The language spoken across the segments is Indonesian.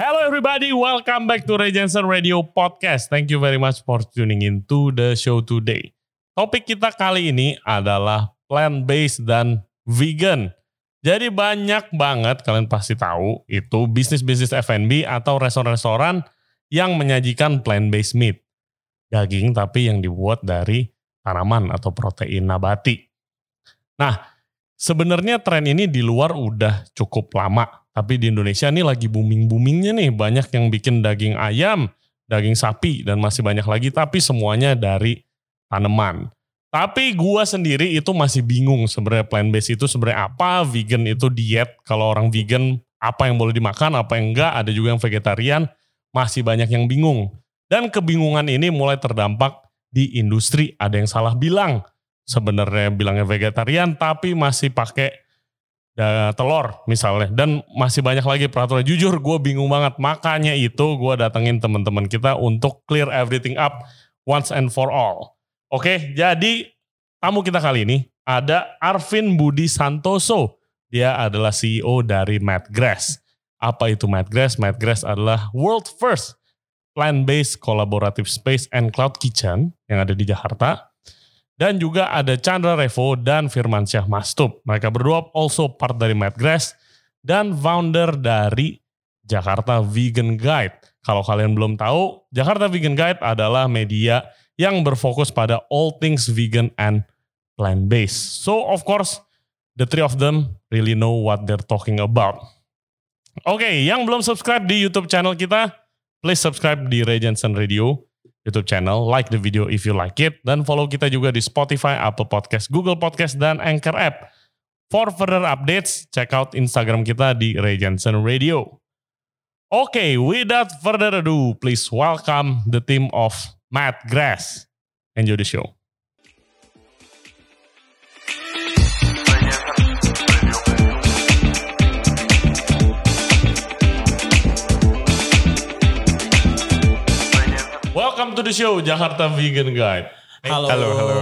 Hello everybody, welcome back to Ray Jensen Radio Podcast. Thank you very much for tuning in to the show today. Topik kita kali ini adalah plant-based dan vegan. Jadi banyak banget kalian pasti tahu itu bisnis-bisnis F&B atau restoran-restoran yang menyajikan plant-based meat. Daging tapi yang dibuat dari tanaman atau protein nabati. Nah, sebenarnya tren ini di luar udah cukup lama tapi di Indonesia nih lagi booming-boomingnya nih. Banyak yang bikin daging ayam, daging sapi, dan masih banyak lagi. Tapi semuanya dari tanaman. Tapi gua sendiri itu masih bingung sebenarnya plant based itu sebenarnya apa, vegan itu diet. Kalau orang vegan apa yang boleh dimakan, apa yang enggak. Ada juga yang vegetarian, masih banyak yang bingung. Dan kebingungan ini mulai terdampak di industri. Ada yang salah bilang sebenarnya bilangnya vegetarian tapi masih pakai da, telur misalnya. Dan masih banyak lagi peraturan. Jujur gue bingung banget. Makanya itu gue datengin teman-teman kita untuk clear everything up once and for all. Oke jadi tamu kita kali ini ada Arvin Budi Santoso. Dia adalah CEO dari Madgrass apa itu Madgrass Madgrass adalah world first plant-based collaborative space and cloud kitchen yang ada di Jakarta dan juga ada Chandra Revo dan Firman Syah Mastup. Mereka berdua also part dari Madgrass dan founder dari Jakarta Vegan Guide. Kalau kalian belum tahu, Jakarta Vegan Guide adalah media yang berfokus pada all things vegan and plant-based. So of course, the three of them really know what they're talking about. Oke, okay, yang belum subscribe di YouTube channel kita, please subscribe di Regensen Radio YouTube channel, like the video if you like it, dan follow kita juga di Spotify, Apple Podcast, Google Podcast, dan Anchor App. For further updates, check out Instagram kita di Ray Jensen Radio. Oke, okay, without further ado, please welcome the team of Matt Grass. Enjoy the show. To the show Jakarta Vegan Guide. Halo. Halo, halo.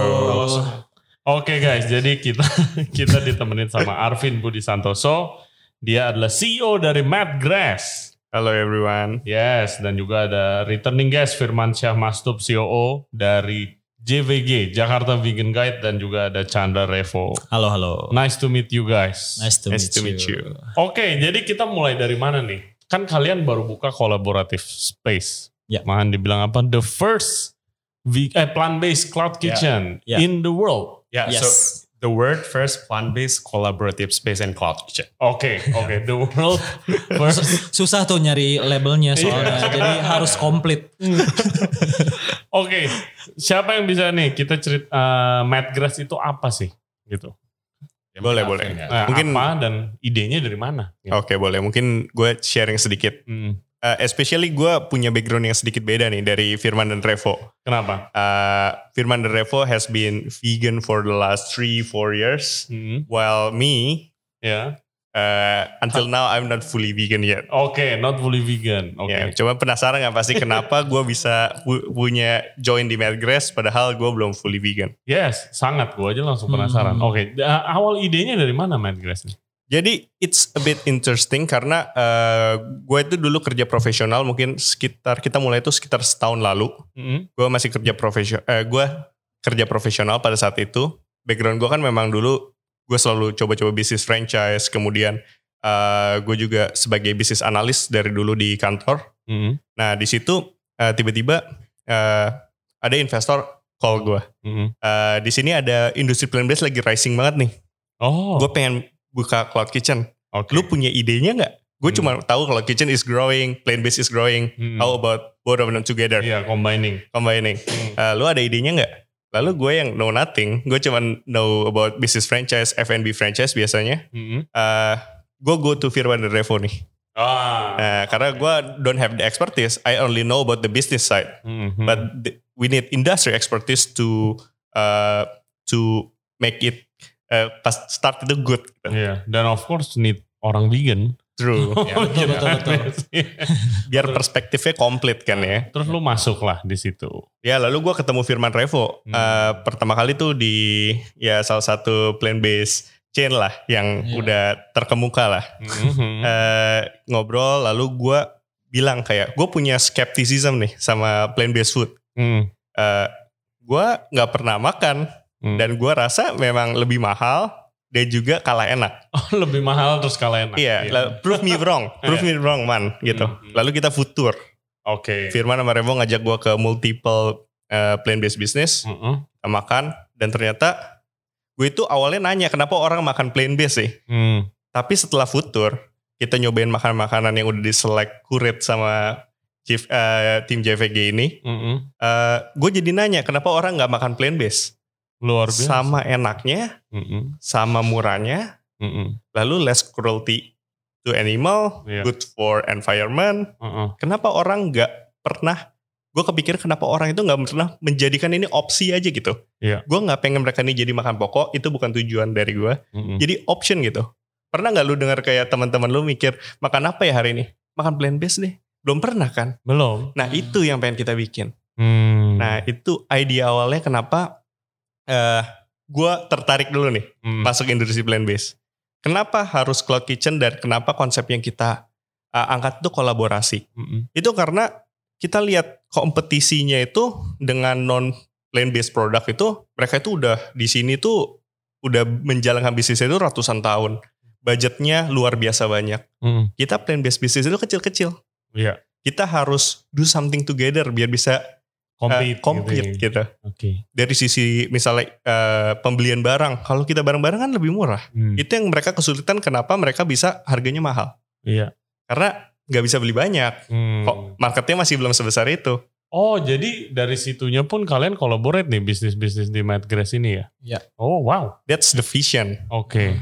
Oke okay guys, jadi kita kita ditemenin sama Arvin Budi Santoso. Dia adalah CEO dari Mad Grass. Halo everyone. Yes, dan juga ada returning guest Firman Syah Mastup COO dari JVG Jakarta Vegan Guide dan juga ada Chandra Revo. Halo halo. Nice to meet you guys. Nice to, nice meet, to you. meet you. Oke, okay, jadi kita mulai dari mana nih? Kan kalian baru buka kolaboratif space. Ya. Malahan dibilang apa? The first eh, plant-based cloud kitchen Ya. in the world. Yeah, Yes. so the word first plant-based collaborative space and cloud kitchen. Oke, oke. The world first. Susah tuh nyari labelnya soalnya, Iya. jadi harus komplit. Oke, siapa yang bisa nih kita cerita uh, Mad Grass itu apa sih? Gitu. Boleh, boleh. Nah, Mungkin- apa dan idenya dari mana? Gitu. Oke boleh, mungkin gue sharing sedikit. Hmm. Uh, especially gue punya background yang sedikit beda nih dari Firman dan Revo. Kenapa? Uh, Firman dan Revo has been vegan for the last three, four years. Hmm. While me, Ya. uh, until now I'm not fully vegan yet. Oke, not fully vegan. Oke. Ya, cuma penasaran gak pasti kenapa gue bisa pu- punya join di Madgrass padahal gue belum fully vegan. Yes, sangat. Gue aja langsung penasaran. Hmm. Oke, uh, awal idenya dari mana Mad Grass nih? Jadi it's a bit interesting karena uh, gue itu dulu kerja profesional mungkin sekitar kita mulai itu sekitar setahun lalu. Hmm. Gue masih kerja profesional, eh, gue kerja profesional pada saat itu. Background gue kan memang dulu gue selalu coba-coba bisnis franchise, kemudian uh, gue juga sebagai bisnis analis dari dulu di kantor. Hmm. Nah di situ uh, tiba-tiba uh, ada investor call gue. Hmm. Uh, di sini ada industri plant-based lagi rising banget nih. Oh, Gue pengen buka cloud kitchen. oke. Lu punya idenya nggak? Gue Hmm. cuma tahu kalau kitchen is growing, plant based is growing. Hmm. How about both of them together, Iya, combining. combining? Hmm. Uh, lu ada idenya nggak? Lalu gue yang know nothing, gue cuma know about business franchise, F&B franchise biasanya. Hmm. Uh, gue go to Firman dan Revo nih. Ah. Nah, karena gue don't have the expertise, I only know about the business side. Hmm. But the- we need industry expertise to uh, to make it uh, pas start itu good. gitu. Iya, dan of course need orang vegan. True. Ya, betul, betul, betul. Biar perspektifnya komplit kan ya. Terus lu masuk lah di situ. Ya lalu gue ketemu Firman Revo. Hmm. Eh, pertama kali tuh di ya salah satu plant based chain lah yang Iya. udah terkemuka lah. Mhm. Eh, ngobrol lalu gue bilang kayak gue punya skepticism nih sama plant based food. Hmm. Eh gue nggak pernah makan Hmm. dan gue rasa memang lebih mahal dan juga kalah enak. Oh, lebih mahal terus kalah enak. Iya, lah, prove me wrong, prove me wrong man gitu. Hmm. Lalu kita food tour. Oke. Firman sama Remo ngajak gue ke multiple eh, plant based business, Mm-mm. kita makan dan ternyata gue itu awalnya nanya kenapa orang makan plant based sih. Hmm. Tapi setelah food tour, kita nyobain makan-makanan yang udah diselect kurit sama chief eh, tim JVG ini. Mm-mm. eh gue jadi nanya kenapa orang nggak makan plant based? Luar biasa. Sama enaknya, Mm-mm. sama murahnya, Mm-mm. lalu less cruelty to animal, Iya. good for environment. Uh-uh. Kenapa orang nggak pernah? Gue kepikir kenapa orang itu nggak pernah menjadikan ini opsi aja gitu. Iya. Gue nggak pengen mereka ini jadi makan pokok, itu bukan tujuan dari gue. Mm-mm. Jadi option gitu. Pernah nggak lu dengar kayak teman-teman lu mikir makan apa ya hari ini? Makan plant based deh. Belum pernah kan? Belum. Nah itu yang pengen kita bikin. Hmm. Nah itu ide awalnya kenapa eh gue tertarik dulu nih Hmm. masuk industri plant based. Kenapa harus cloud kitchen dan kenapa konsep yang kita eh, angkat itu kolaborasi? Mm-mm. Itu karena kita lihat kompetisinya itu dengan non plant based produk itu mereka itu udah di sini tuh udah menjalankan bisnisnya itu ratusan tahun. Budgetnya luar biasa banyak. Mm-mm. Kita plant based bisnis itu kecil-kecil. Iya. Kita harus do something together biar bisa eh, Compete. compete gitu. gitu. ya. Oke. Dari sisi misalnya eh, pembelian barang, kalau kita bareng-bareng kan lebih murah. Hmm. Itu yang mereka kesulitan kenapa mereka bisa harganya mahal. Iya. Karena nggak bisa beli banyak. Hmm. Kok marketnya masih belum sebesar itu. Oh, jadi dari situnya pun kalian collaborate nih bisnis-bisnis di Madgrass ini ya? Iya. Oh, wow. That's the vision. Oke.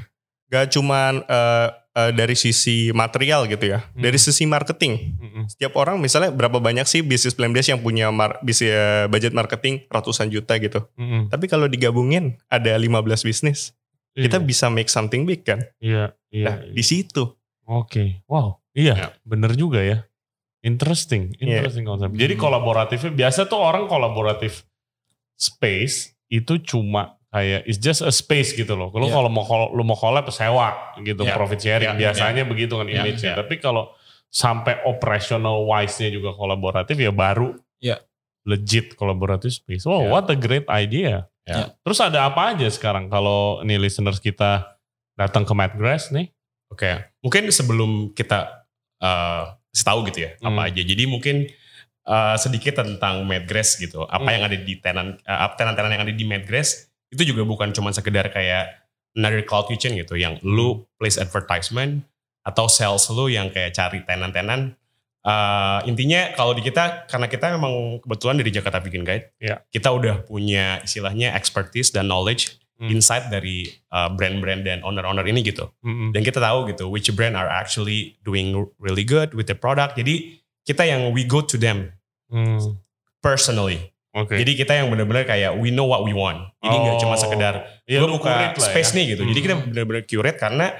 Gak cuman eh, eh, dari sisi material gitu ya, Hmm. dari sisi marketing. Mm-mm. Setiap orang misalnya berapa banyak sih bisnis plan base yang punya mar- bisnis eh, budget marketing ratusan juta gitu. Mm-mm. Tapi kalau digabungin ada 15 bisnis, kita Iya. bisa make something big kan. Iya, iya. Nah, di situ. Oke. Wow. Iya, Ya. bener juga ya. Interesting, Iya. interesting konsep. Jadi kolaboratifnya biasa tuh orang kolaboratif space itu cuma kayak it's just a space gitu loh. Kalau Iya. kalau mau lu mau collab sewa gitu Iya. profit sharing Iya, biasanya begitu kan Iya, image-nya. iya. Tapi kalau sampai operational wise-nya juga kolaboratif ya baru Iya. legit kolaboratif space. Wow, Iya. what a great idea. Iya. Terus ada apa aja sekarang kalau nih listeners kita datang ke Madgrass nih? Oke, mungkin sebelum kita eh tahu gitu ya Hmm. apa aja. Jadi mungkin eh, sedikit tentang Madgrass gitu. Apa Hmm. yang ada di tenan eh, tenan-tenan yang ada di Madgrass itu juga bukan cuma sekedar kayak another cloud kitchen gitu yang lu place advertisement atau sales lu yang kayak cari tenan-tenan. Eh, intinya kalau di kita karena kita memang kebetulan dari Jakarta Vegan Guide, Ya. kita udah punya istilahnya expertise dan knowledge Hmm. insight dari uh, brand-brand dan owner-owner ini gitu Mm-mm. dan kita tahu gitu which brand are actually doing really good with the product jadi kita yang we go to them Hmm. personally Oke. jadi kita yang benar-benar kayak we know what we want jadi nggak Oh. cuma sekedar Ya, lu buka lah space ya. nih gitu jadi kita Hmm. benar-benar curate karena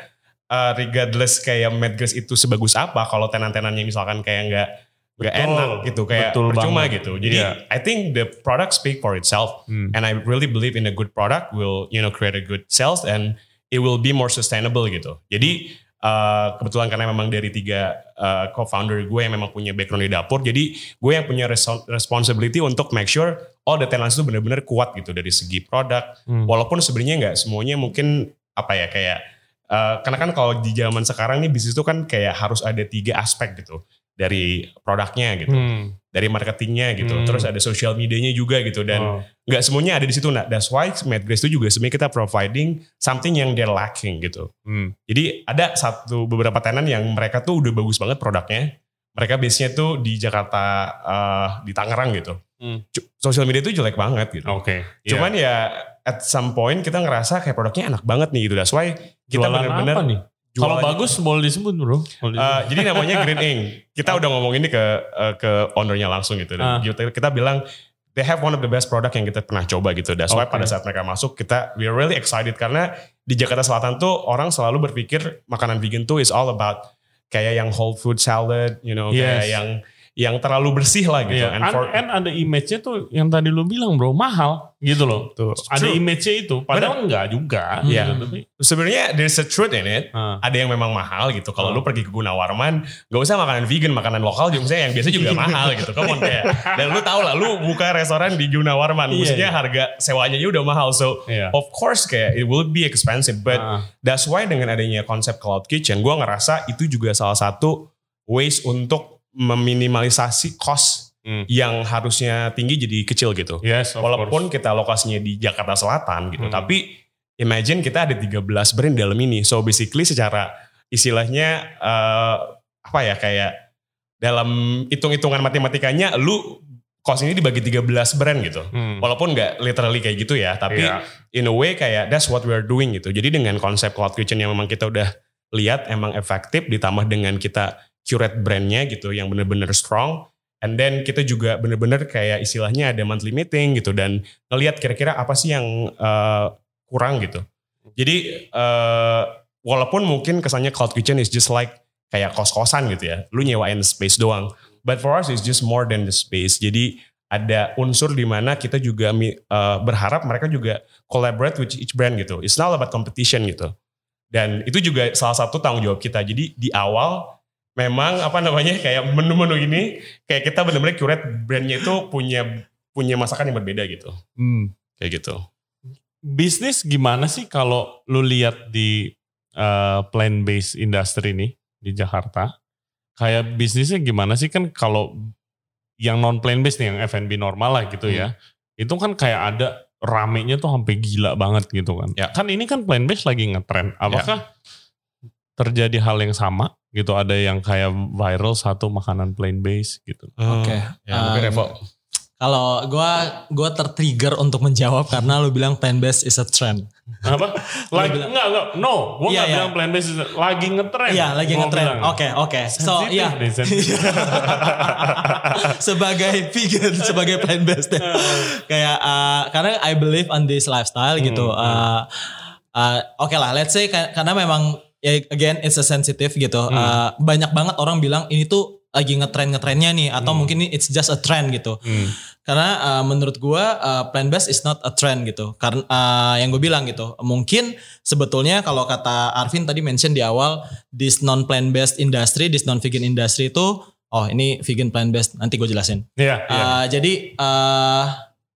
uh, regardless kayak Madgrass itu sebagus apa kalau tenan-tenannya misalkan kayak nggak nggak enak gitu kayak Betul percuma banget. gitu jadi Iya. I think the product speak for itself Hmm. and I really believe in a good product will you know create a good sales and it will be more sustainable gitu. Jadi uh, kebetulan karena memang dari tiga uh, co-founder gue yang memang punya background di dapur, jadi gue yang punya responsibility untuk make sure all the tenants itu benar-benar kuat gitu dari segi produk. Hmm. Walaupun sebenarnya nggak semuanya mungkin apa ya kayak uh, karena kan kalau di zaman sekarang nih bisnis itu kan kayak harus ada tiga aspek gitu dari produknya gitu, Hmm. Dari marketingnya gitu, Hmm. terus ada social medianya juga gitu dan Oh. nggak semuanya ada di situ. Nah, that's why Madgrass itu juga sebenarnya kita providing something yang they're lacking gitu. Hmm. Jadi ada satu beberapa tenan yang mereka tuh udah bagus banget produknya. Mereka biasanya tuh di Jakarta, eh, di Tangerang gitu. Hmm. Social media itu jelek banget gitu. Oke. Cuman ya at some point kita ngerasa kayak produknya enak banget nih gitu. That's why kita nih? Kalau bagus boleh disebut bro. Disebut. jadi namanya Green Ink. Kita udah ngomong ini ke eh, ke ownernya langsung gitu. Ah. Dan kita, kita bilang they have one of the best product yang kita pernah coba gitu. That's why pada saat mereka masuk kita we are really excited karena di Jakarta Selatan tuh orang selalu berpikir makanan vegan tuh is all about kayak yang whole food salad, you know, Yes. kayak yang yang terlalu bersih lah gitu. Iya, And for, and ada image-nya tuh yang tadi lu bilang bro mahal gitu loh. Tuh. Ada image-nya itu, padahal enggak juga. Iya. gitu. Sebenarnya there's a truth in it. ah. Ada yang memang mahal gitu. Kalau Hmm. lu pergi ke Gunawarman, gak usah makanan vegan, makanan lokal juga misalnya yang biasa juga mahal gitu. Come on kayak. Dan lu tau lah, lu buka restoran di Gunawarman, Iya, maksudnya iya. harga sewanya udah mahal. So Iya. of course kayak it will be expensive, but Ah. that's why dengan adanya konsep cloud kitchen, gue ngerasa itu juga salah satu ways untuk meminimalisasi cost Hmm. yang harusnya tinggi jadi kecil gitu. Yes, Walaupun course. kita lokasinya di Jakarta Selatan gitu, Hmm. tapi imagine kita ada 13 brand dalam ini. So basically secara istilahnya eh, apa ya kayak dalam hitung-hitungan matematikanya lu cost ini dibagi 13 brand gitu. Hmm. Walaupun nggak literally kayak gitu ya, tapi Iya. in a way kayak that's what we're doing gitu. Jadi dengan konsep cloud kitchen yang memang kita udah lihat emang efektif ditambah dengan kita curate brandnya gitu yang bener-bener strong. And then kita juga bener-bener kayak istilahnya ada monthly meeting gitu dan ngelihat kira-kira apa sih yang eh, kurang gitu. Jadi eh, walaupun mungkin kesannya cloud kitchen is just like kayak kos-kosan gitu ya. Lu nyewain space doang. But for us it's just more than the space. Jadi ada unsur di mana kita juga eh, berharap mereka juga collaborate with each brand gitu. It's not about competition gitu. Dan itu juga salah satu tanggung jawab kita. Jadi di awal memang apa namanya kayak menu-menu ini kayak kita benar-benar curate brandnya itu punya punya masakan yang berbeda gitu. Hmm. Kayak gitu. Bisnis gimana sih kalau lu lihat di uh, plant based industry nih di Jakarta? Kayak bisnisnya gimana sih kan kalau yang non plant based nih yang F&B normal lah gitu ya. Itu kan kayak ada ramenya tuh sampai gila banget gitu kan. Ya. Kan ini kan plant based lagi ngetren. Apakah terjadi hal yang sama gitu ada yang kayak viral satu makanan plant based gitu. Oke. Ya, mungkin Um, Revo. Kalau gua gua tertrigger untuk menjawab karena lu bilang plant based is a trend. Apa? Lagi bilang- enggak enggak no, gua Iya, enggak iya. bilang plant based lagi ngetren. Iya, lagi Gua ngetren. bilang. Oke, oke. So, iya. sensitif. sebagai vegan, sebagai plant based kayak uh, karena I believe on this lifestyle gitu. Hmm, Uh, uh, Oke lah, let's say ka- karena memang ya again it's a sensitive gitu. Hmm. Uh, banyak banget orang bilang ini tuh lagi ngetren ngetrennya nih atau Hmm. mungkin ini it's just a trend gitu. Hmm. Karena uh, menurut gua uh, plant based is not a trend gitu. Karena uh, yang gue bilang gitu, mungkin sebetulnya kalau kata Arvin tadi mention di awal, this non plant based industry, this non vegan industry itu, oh ini vegan plant based. Nanti gue jelasin. Iya, iya. Uh, jadi uh,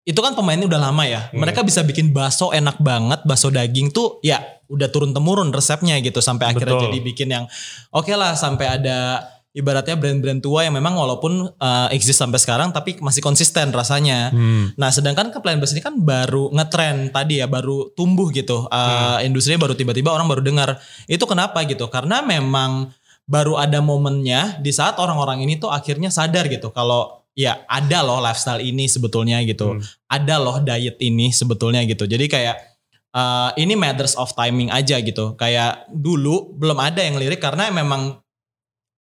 itu kan pemainnya udah lama ya. Hmm. Mereka bisa bikin bakso enak banget, bakso daging tuh ya udah turun temurun resepnya gitu sampai akhirnya Betul. jadi bikin yang oke lah sampai ada ibaratnya brand-brand tua yang memang walaupun uh, exist sampai sekarang tapi masih konsisten rasanya. Hmm. Nah, sedangkan ke plant based ini kan baru ngetren tadi ya, baru tumbuh gitu. Uh, Industrinya baru tiba-tiba orang baru dengar. Itu kenapa gitu? Karena memang baru ada momennya di saat orang-orang ini tuh akhirnya sadar gitu kalau ya ada loh lifestyle ini sebetulnya gitu. Hmm. Ada loh diet ini sebetulnya gitu. Jadi kayak uh, ini matters of timing aja gitu. Kayak dulu belum ada yang lirik karena memang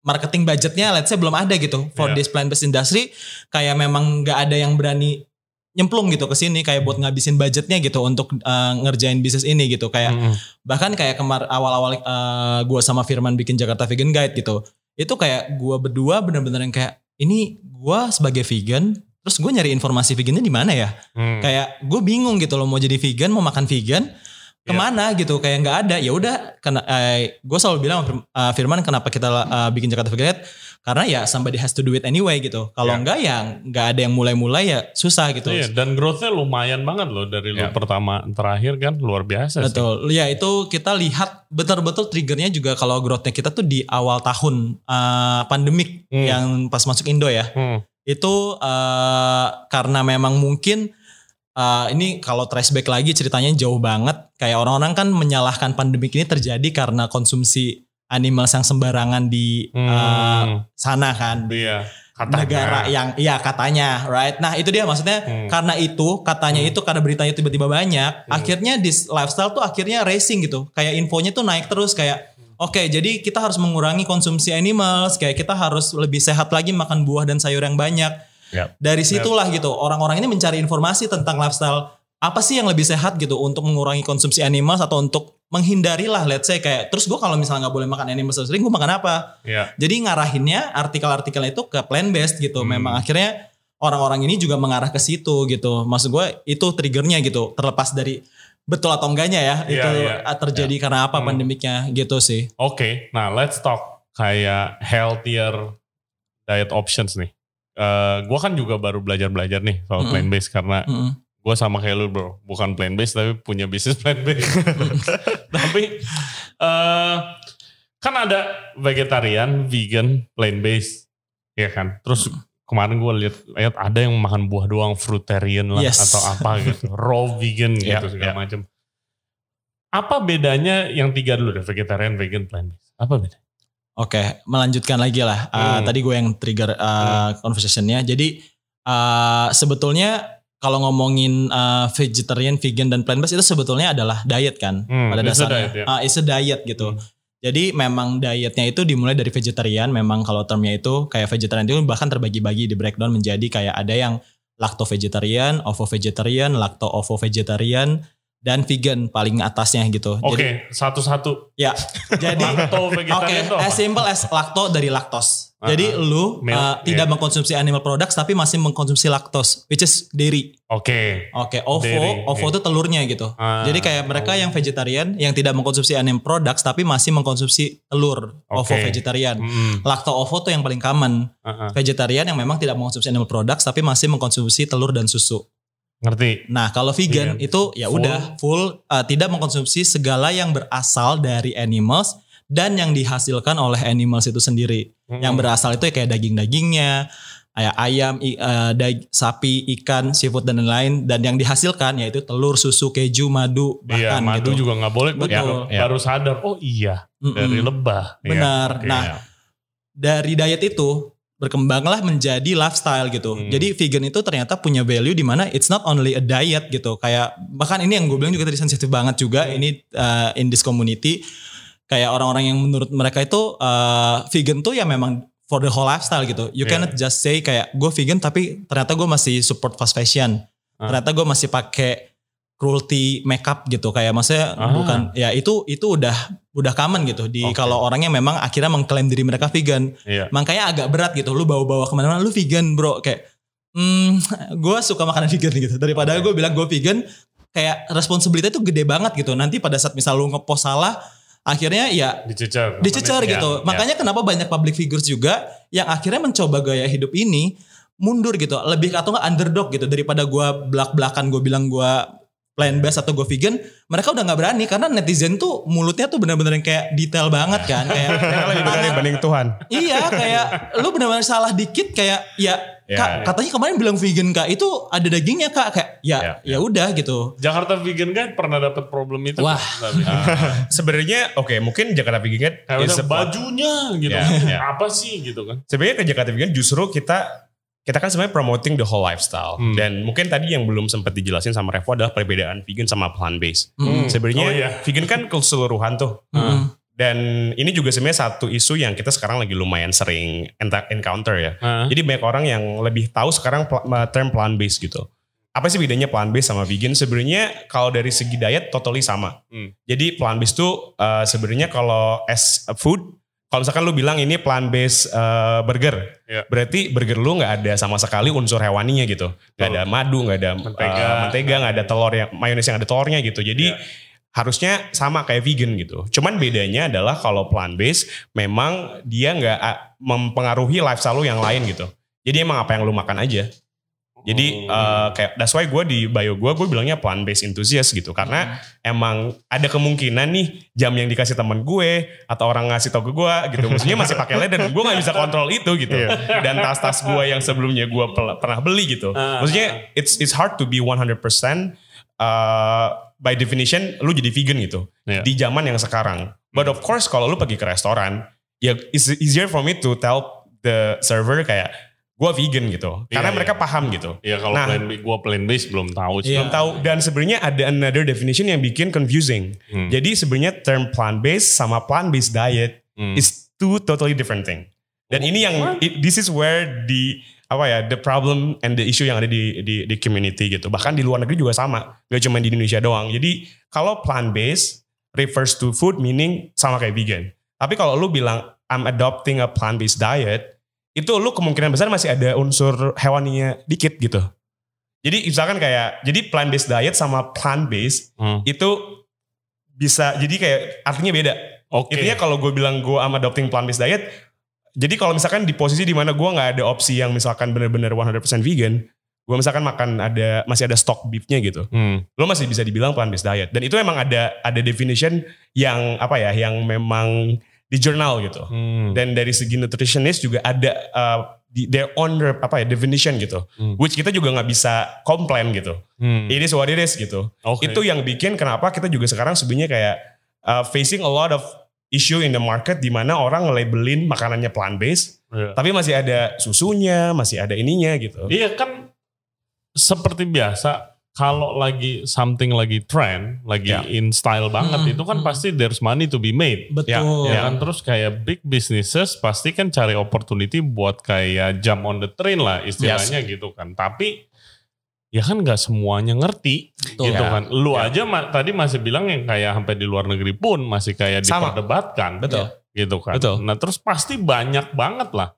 marketing budgetnya let's say belum ada gitu for Iya. this plant based industry kayak memang nggak ada yang berani nyemplung gitu ke sini kayak buat ngabisin budgetnya gitu untuk uh, ngerjain bisnis ini gitu kayak Hmm. bahkan kayak kemar awal-awal uh, gue sama Firman bikin Jakarta Vegan Guide gitu itu kayak gue berdua bener-bener yang kayak ini gue sebagai vegan terus gue nyari informasi vegannya di mana ya? Hmm. kayak gue bingung gitu loh mau jadi vegan mau makan vegan ke mana gitu? Kayak nggak ada. Ya udah karena gue selalu bilang uh, Firman kenapa kita uh, bikin Jakarta Vegan karena ya somebody has to do it anyway gitu kalau Ya. enggak ya nggak ada yang mulai-mulai ya susah gitu Iya, dan growth-nya lumayan banget loh dari lu Ya. pertama terakhir kan luar biasa sih. Betul. Ya itu kita lihat betul-betul triggernya juga kalau growthnya kita tuh di awal tahun uh, pandemik Hmm. yang pas masuk Indo ya. Hmm. Itu uh, karena memang mungkin uh, ini kalau trace back lagi ceritanya jauh banget. Kayak orang-orang kan menyalahkan pandemik ini terjadi karena konsumsi animals yang sembarangan di uh, Hmm. sana kan Iya. Katanya. negara yang iya katanya right nah itu dia maksudnya Hmm. karena itu katanya itu karena beritanya tiba-tiba banyak Hmm. akhirnya di lifestyle tuh akhirnya racing gitu kayak infonya tuh naik terus kayak oke jadi kita harus mengurangi konsumsi animals kayak kita harus lebih sehat lagi makan buah dan sayur yang banyak Yap. dari situlah gitu orang-orang ini mencari informasi tentang lifestyle apa sih yang lebih sehat gitu untuk mengurangi konsumsi animals atau untuk menghindari lah let's say kayak terus gue kalau misalnya nggak boleh makan animals sering gue makan apa Iya. jadi ngarahinnya artikel-artikelnya itu ke plant based gitu Hmm. memang akhirnya orang-orang ini juga mengarah ke situ gitu maksud gue itu triggernya gitu terlepas dari betul atau enggaknya ya Iya, itu iya. terjadi karena apa Hmm. pandemiknya gitu sih Oke, nah let's talk kayak healthier diet options nih. Eh gue kan juga baru belajar-belajar nih soal Mm-mm. plant based karena Mm-mm. Gue sama kayak lu bro, bukan plant based tapi punya bisnis plant based. tapi eh kan ada vegetarian, vegan, plant based, ya kan. Terus kemarin gue lihat lihat ada yang makan buah doang, fruitarian lah Yes. atau apa gitu, raw vegan gitu Ya, segala ya. macam. Apa bedanya yang tiga dulu deh, vegetarian, vegan, plant based? Apa beda? Oke, melanjutkan lagi lah. Uh, Hmm. Tadi gue yang trigger uh, conversationnya. Jadi uh, sebetulnya kalau ngomongin uh, vegetarian, vegan dan plant based itu sebetulnya adalah diet kan Hmm, pada it's a dasarnya. diet, ya. Ah, it's a diet gitu. Hmm. Jadi memang dietnya itu dimulai dari vegetarian. Memang kalau termnya itu kayak vegetarian itu bahkan terbagi-bagi di breakdown menjadi kayak ada yang lacto vegetarian, ovo vegetarian, lacto ovo vegetarian, dan vegan paling atasnya gitu. Oke, Jadi satu-satu. ya, jadi Lacto Oke, vegetarian itu apa? as simple as lacto dari lactose. Jadi ah. lu Milk, uh, tidak iya. mengkonsumsi animal products tapi masih mengkonsumsi lactose, which is dairy. Oke. Oke, ovo, Dairy, ovo itu telurnya gitu. Ah, Jadi kayak mereka yang vegetarian yang tidak mengkonsumsi animal products tapi masih mengkonsumsi telur, ovo Oke. vegetarian. Mm, Lacto ovo tuh yang paling common. ah. Vegetarian yang memang tidak mengkonsumsi animal products tapi masih mengkonsumsi telur dan susu. Ngerti? Nah, kalau vegan Vegan. itu ya Full. udah full uh, tidak mengkonsumsi segala yang berasal dari animals dan yang dihasilkan oleh animals itu sendiri. Mm. Yang berasal itu ya kayak daging-dagingnya, kayak ayam, i- eh, dag- sapi, ikan, seafood dan lain-lain dan yang dihasilkan yaitu telur, susu, keju, madu Iya, bahkan madu gitu. juga nggak boleh. Betul. baru- Ya. Baru sadar, oh iya Mm-mm. dari lebah. Iya, Benar. oke. Nah, Ya. dari diet itu berkembanglah menjadi lifestyle gitu. Hmm. Jadi vegan itu ternyata punya value di mana it's not only a diet gitu. Kayak bahkan ini yang gue bilang juga tadi sensitif banget juga ini uh, in this community kayak orang-orang yang menurut mereka itu uh, vegan tuh ya memang for the whole lifestyle gitu. You Yeah. cannot just say kayak gue vegan tapi ternyata gue masih support fast fashion. Ah. Ternyata gue masih pakai cruelty makeup gitu kayak maksudnya Ah. bukan ya itu itu udah udah common gitu di Oke. kalau orangnya memang akhirnya mengklaim diri mereka vegan Iya. makanya agak berat gitu lu bawa-bawa ke mana-mana lu vegan bro kayak hmm gue suka makanan vegan gitu daripada Oke. gue bilang gue vegan kayak responsibility itu gede banget gitu nanti pada saat misal lu ngepost salah akhirnya ya Dicecer. dicecer gitu. Ya, makanya kenapa banyak public figures juga yang akhirnya mencoba gaya hidup ini mundur gitu. Lebih atau nggak underdog gitu. Daripada gue belak-belakan gue bilang gue plant based atau gue vegan mereka udah nggak berani. Karena netizen tuh mulutnya tuh bener-bener yang kayak detail banget kan. Kayak lebih berani banding Tuhan. iya kayak lu benar-benar salah dikit kayak ya Ya, kak ya. katanya kemarin bilang vegan kak itu ada dagingnya kak kayak ya Ya, ya, udah gitu Jakarta Vegan kan pernah dapat problem itu. Wah. Ah, Sebenarnya oke mungkin Jakarta Vegan kayak is udah a- bajunya gitu. Ya, ya. Apa sih gitu kan? sebenarnya ke Jakarta Vegan justru kita kita kan sebenarnya promoting the whole lifestyle Hmm. dan mungkin tadi yang belum sempat dijelasin sama Revo adalah perbedaan vegan sama plant based. Mm. Sebenarnya Oh, iya. vegan kan keseluruhan tuh. Mm. Dan ini juga sebenarnya satu isu yang kita sekarang lagi lumayan sering encounter ya. Ah. Jadi banyak orang yang lebih tahu sekarang term plant based gitu. Apa sih bedanya plant based sama vegan? Sebenarnya kalau dari segi diet totally sama. Hmm. Jadi plant based tuh uh, sebenarnya kalau as a food, kalau misalkan lu bilang ini plant based uh, burger, Iya. berarti burger lu nggak ada sama sekali unsur hewaninya gitu. Nggak Betul. ada madu, nggak ada Mentega. uh, mentega, nggak ada telur yang mayones yang ada telurnya gitu. Jadi Iya. Harusnya sama kayak vegan gitu. Cuman bedanya adalah kalau plant based memang dia nggak ah, mempengaruhi lifestyle lu yang lain gitu. Jadi emang apa yang lu makan aja. Jadi Oh. eh, kayak that's why gue di bio gue gue bilangnya plant based enthusiast gitu karena emang ada kemungkinan nih jam yang dikasih temen gue atau orang ngasih tau ke gue gitu maksudnya masih pakai led dan gue nggak bisa kontrol itu gitu dan tas-tas gue yang sebelumnya gue pernah beli gitu Ah, maksudnya it's it's hard to be 100% uh, by definition lu jadi vegan gitu Iya. di zaman yang sekarang but of course kalau lu pergi ke restoran ya it's easier for me to tell the server kayak gue vegan gitu karena Iya, mereka iya. paham gitu Ya kalau Nah. plan gua plan base belum tahu sih. Iya. belum tahu dan sebenarnya ada another definition yang bikin confusing. Hmm. Jadi sebenarnya term plant based sama plant based diet Hmm. is two totally different thing. Dan ini yang What? it- this is where the apa ya the problem and the issue yang ada di di, di community gitu. Bahkan di luar negeri juga sama, gak cuma di Indonesia doang. Jadi kalau plant based refers to food meaning sama kayak vegan. Tapi kalau lu bilang I'm adopting a plant based diet, itu lu kemungkinan besar masih ada unsur hewaninya dikit gitu. Jadi misalkan kayak jadi plant based diet sama plant based Hmm. itu bisa jadi kayak artinya beda. Oke. Intinya kalau gue bilang gue am adopting plant based diet, jadi kalau misalkan di posisi di mana gue nggak ada opsi yang misalkan bener-bener 100% vegan, gue misalkan makan ada masih ada stok beefnya gitu, Hmm. lo masih bisa dibilang plant based diet. Dan itu emang ada ada definition yang apa ya, yang memang di jurnal gitu. Hmm. Dan dari segi nutritionist juga ada uh, di- their own apa ya definition gitu, Hmm. which kita juga nggak bisa komplain gitu. Hmm. It is what it is gitu. Oke. Itu yang bikin kenapa kita juga sekarang sebenarnya kayak uh, facing a lot of issue in the market di mana orang labelin makanannya plant based, Iya. tapi masih ada susunya, masih ada ininya gitu. Iya kan seperti biasa kalau lagi something lagi trend, lagi Ya. in style banget Hmm, itu kan hmm. pasti there's money to be made. Betul. Ya kan terus kayak big businesses pasti kan cari opportunity buat kayak jump on the train lah istilahnya gitu kan. Tapi ya kan nggak semuanya ngerti Betul. gitu Ya. kan. Lu Ya. aja ma- tadi masih bilang yang kayak sampai di luar negeri pun masih kayak Sama. diperdebatkan Betul. gitu kan. Betul. Nah terus pasti banyak banget lah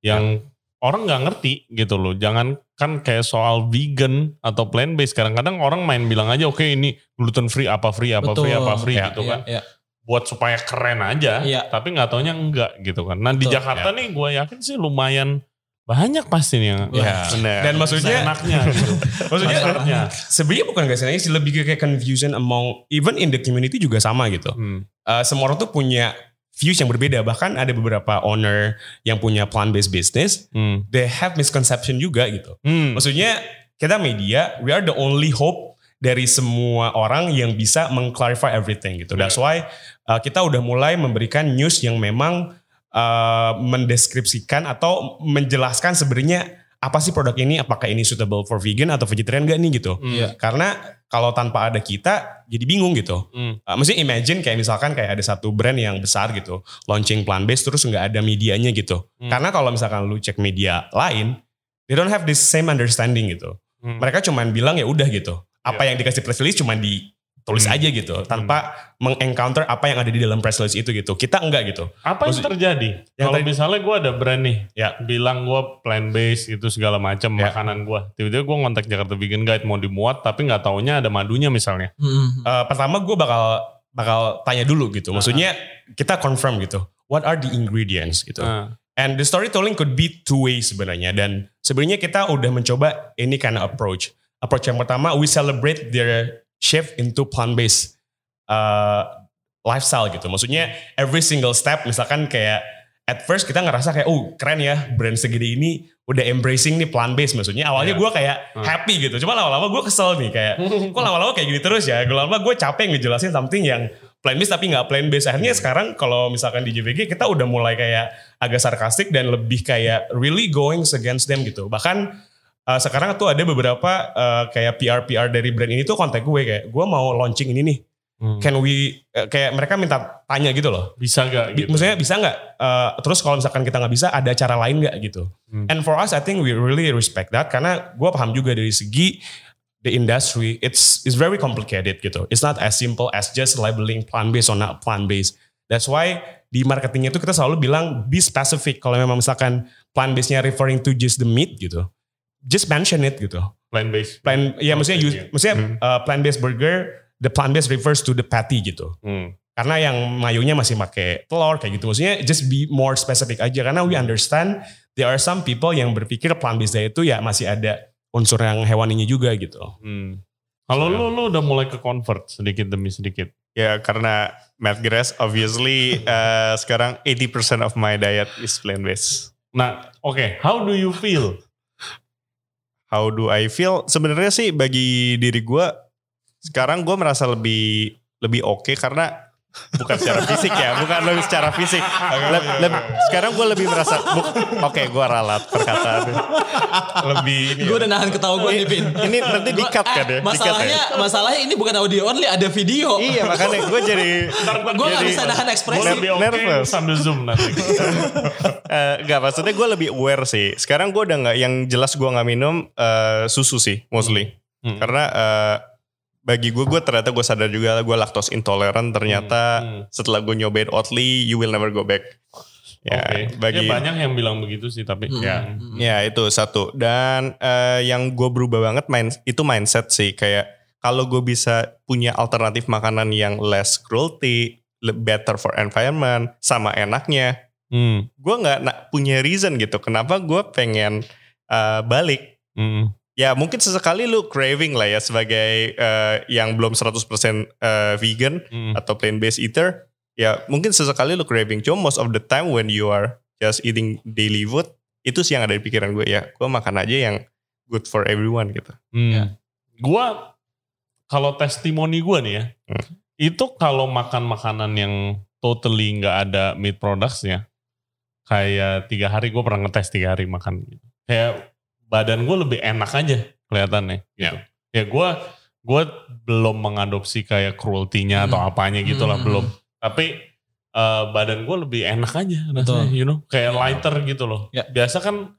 yang orang nggak ngerti gitu loh. Jangan kan kayak soal vegan atau plant based. Kadang-kadang orang main bilang aja oke ini gluten free apa free apa Betul. free apa free Ya, gitu Iya, kan. iya. Buat supaya keren aja. Iya. Tapi nggak taunya enggak gitu kan. Nah di Betul. Jakarta nih gue yakin sih lumayan banyak pasti nih yang Ya. Dan maksudnya, enaknya gitu. maksudnya Masalahnya. sebenarnya bukan gak sih lebih ke kayak confusion among even in the community juga sama gitu. Hmm. Uh, semua orang tuh punya views yang berbeda. Bahkan ada beberapa owner yang punya plant based business, Hmm. they have misconception juga gitu. Hmm. Maksudnya kita media, we are the only hope dari semua orang yang bisa mengclarify everything gitu. That's why uh, kita udah mulai memberikan news yang memang uh, mendeskripsikan atau menjelaskan sebenarnya apa sih produk ini, apakah ini suitable for vegan atau vegetarian gak nih gitu. Iya. Karena kalau tanpa ada kita jadi bingung gitu. Hmm. Uh, maksudnya imagine kayak misalkan kayak ada satu brand yang besar gitu, launching plant based terus nggak ada medianya gitu. Hmm. Karena kalau misalkan lu cek media lain, they don't have this same understanding gitu. Hmm. Mereka cuman bilang ya udah gitu. Apa yang dikasih press release cuman ditulis Hmm. aja gitu, tanpa mengencounter apa yang ada di dalam press release itu gitu. Kita enggak gitu. Apa yang Maksud- terjadi? Yang Kalau tadi- misalnya gue ada brand nih, Ya. bilang gue plant based itu segala macam Ya. makanan gue. Tiba-tiba gue ngontak Jakarta Vegan Guide mau dimuat, tapi nggak taunya ada madunya misalnya. Hmm. Uh, pertama gue bakal bakal tanya dulu gitu. Maksudnya kita confirm gitu. What are the ingredients gitu. Nah, And the storytelling could be two ways sebenarnya. Dan sebenarnya kita udah mencoba ini kind of approach. Approach yang pertama, we celebrate their shift into plant-based uh, lifestyle gitu. Maksudnya every single step, misalkan kayak at first kita ngerasa kayak, oh keren ya brand segede ini udah embracing nih plant-based. Maksudnya awalnya Iya. gue kayak Hmm. happy gitu. Cuma lama-lama gue kesel nih kayak, kok lama-lama kayak gini terus ya. Lama-lama gue capek ngejelasin something yang plant based tapi nggak plant based. Akhirnya sekarang kalau misalkan di JVG kita udah mulai kayak agak sarkastik dan lebih kayak really going against them gitu. Bahkan uh, sekarang tuh ada beberapa uh, kayak PR-PR dari brand ini tuh kontak gue kayak gue mau launching ini nih. hmm. Can we uh, kayak mereka minta tanya gitu loh. bisa gak Bi- gitu? Maksudnya bisa nggak? Uh, terus kalau misalkan kita nggak bisa, ada cara lain nggak gitu? Hmm. And for us, I think we really respect that karena gue paham juga dari segi the industry, it's it's very complicated gitu. It's not as simple as just labeling plant based or not plant based. That's why di marketingnya itu kita selalu bilang be specific. Kalau memang misalkan plant based-nya referring to just the meat gitu, just mention it gitu. plant based. Plant, ya maksudnya, use, Iya. maksudnya Hmm. uh, plant based burger, the plant based refers to the patty gitu Hmm. karena yang mayonya masih pakai telur kayak gitu maksudnya just be more specific aja karena we understand there are some people yang berpikir plant based diet itu ya masih ada unsur yang hewaninya juga gitu Hmm. Kalau lu lu udah mulai ke convert sedikit demi sedikit. Ya karena Matt Grass obviously eh, sekarang 80% of my diet is plant based. Nah, oke, how do you feel? How do I feel? Sebenarnya sih bagi diri gue sekarang gue merasa lebih lebih oke karena bukan secara fisik ya, bukan lebih secara fisik. Le- le- sekarang gue lebih merasa, oke gue ralat perkataan. Lebih ini. Gue ya. udah nahan ketawa gue nih Pin. Ini nanti di cut kan ya? Di cut ya? Masalahnya, masalahnya ini bukan audio only, ada video. Iya makanya gue jadi Gue gak bisa nahan ekspresi. lebih oke Nervous. sambil zoom nanti. Eh, Enggak maksudnya gue lebih aware sih. Sekarang gue udah nggak yang jelas gue nggak minum eh, susu sih mostly. Hmm. Karena eh, bagi gue gue ternyata gue sadar juga gue lactose intolerant. Ternyata Hmm. setelah gue nyobain Oatly, you will never go back. Ya Oke. bagi Ya, banyak yang bilang begitu sih tapi Hmm. ya. ya itu satu. Dan eh, yang gue berubah banget main itu mindset sih kayak kalau gue bisa punya alternatif makanan yang less cruelty, better for environment, sama enaknya, Hmm. gue nggak punya reason gitu kenapa gue pengen uh, balik Hmm. Ya mungkin sesekali lu craving lah ya sebagai uh, yang belum 100% uh, vegan Hmm. atau plant based eater ya mungkin sesekali lu craving cuma most of the time when you are just eating daily food itu sih yang ada di pikiran gue ya gue makan aja yang good for everyone gitu Hmm. Ya. Gua kalau testimoni gua nih ya, Hmm. itu kalau makan makanan yang totally nggak ada meat productsnya, kayak tiga hari gue pernah ngetes tiga hari makan gitu. Kayak badan gue lebih enak aja kelihatannya. Gitu. Ya gue gue belum mengadopsi kayak cruelty-nya atau Hmm. apanya gitu lah Hmm. belum. Tapi eh, badan gue lebih enak aja rasanya, Betul. you know, kayak Ya. lighter gitu loh. Ya. Biasa kan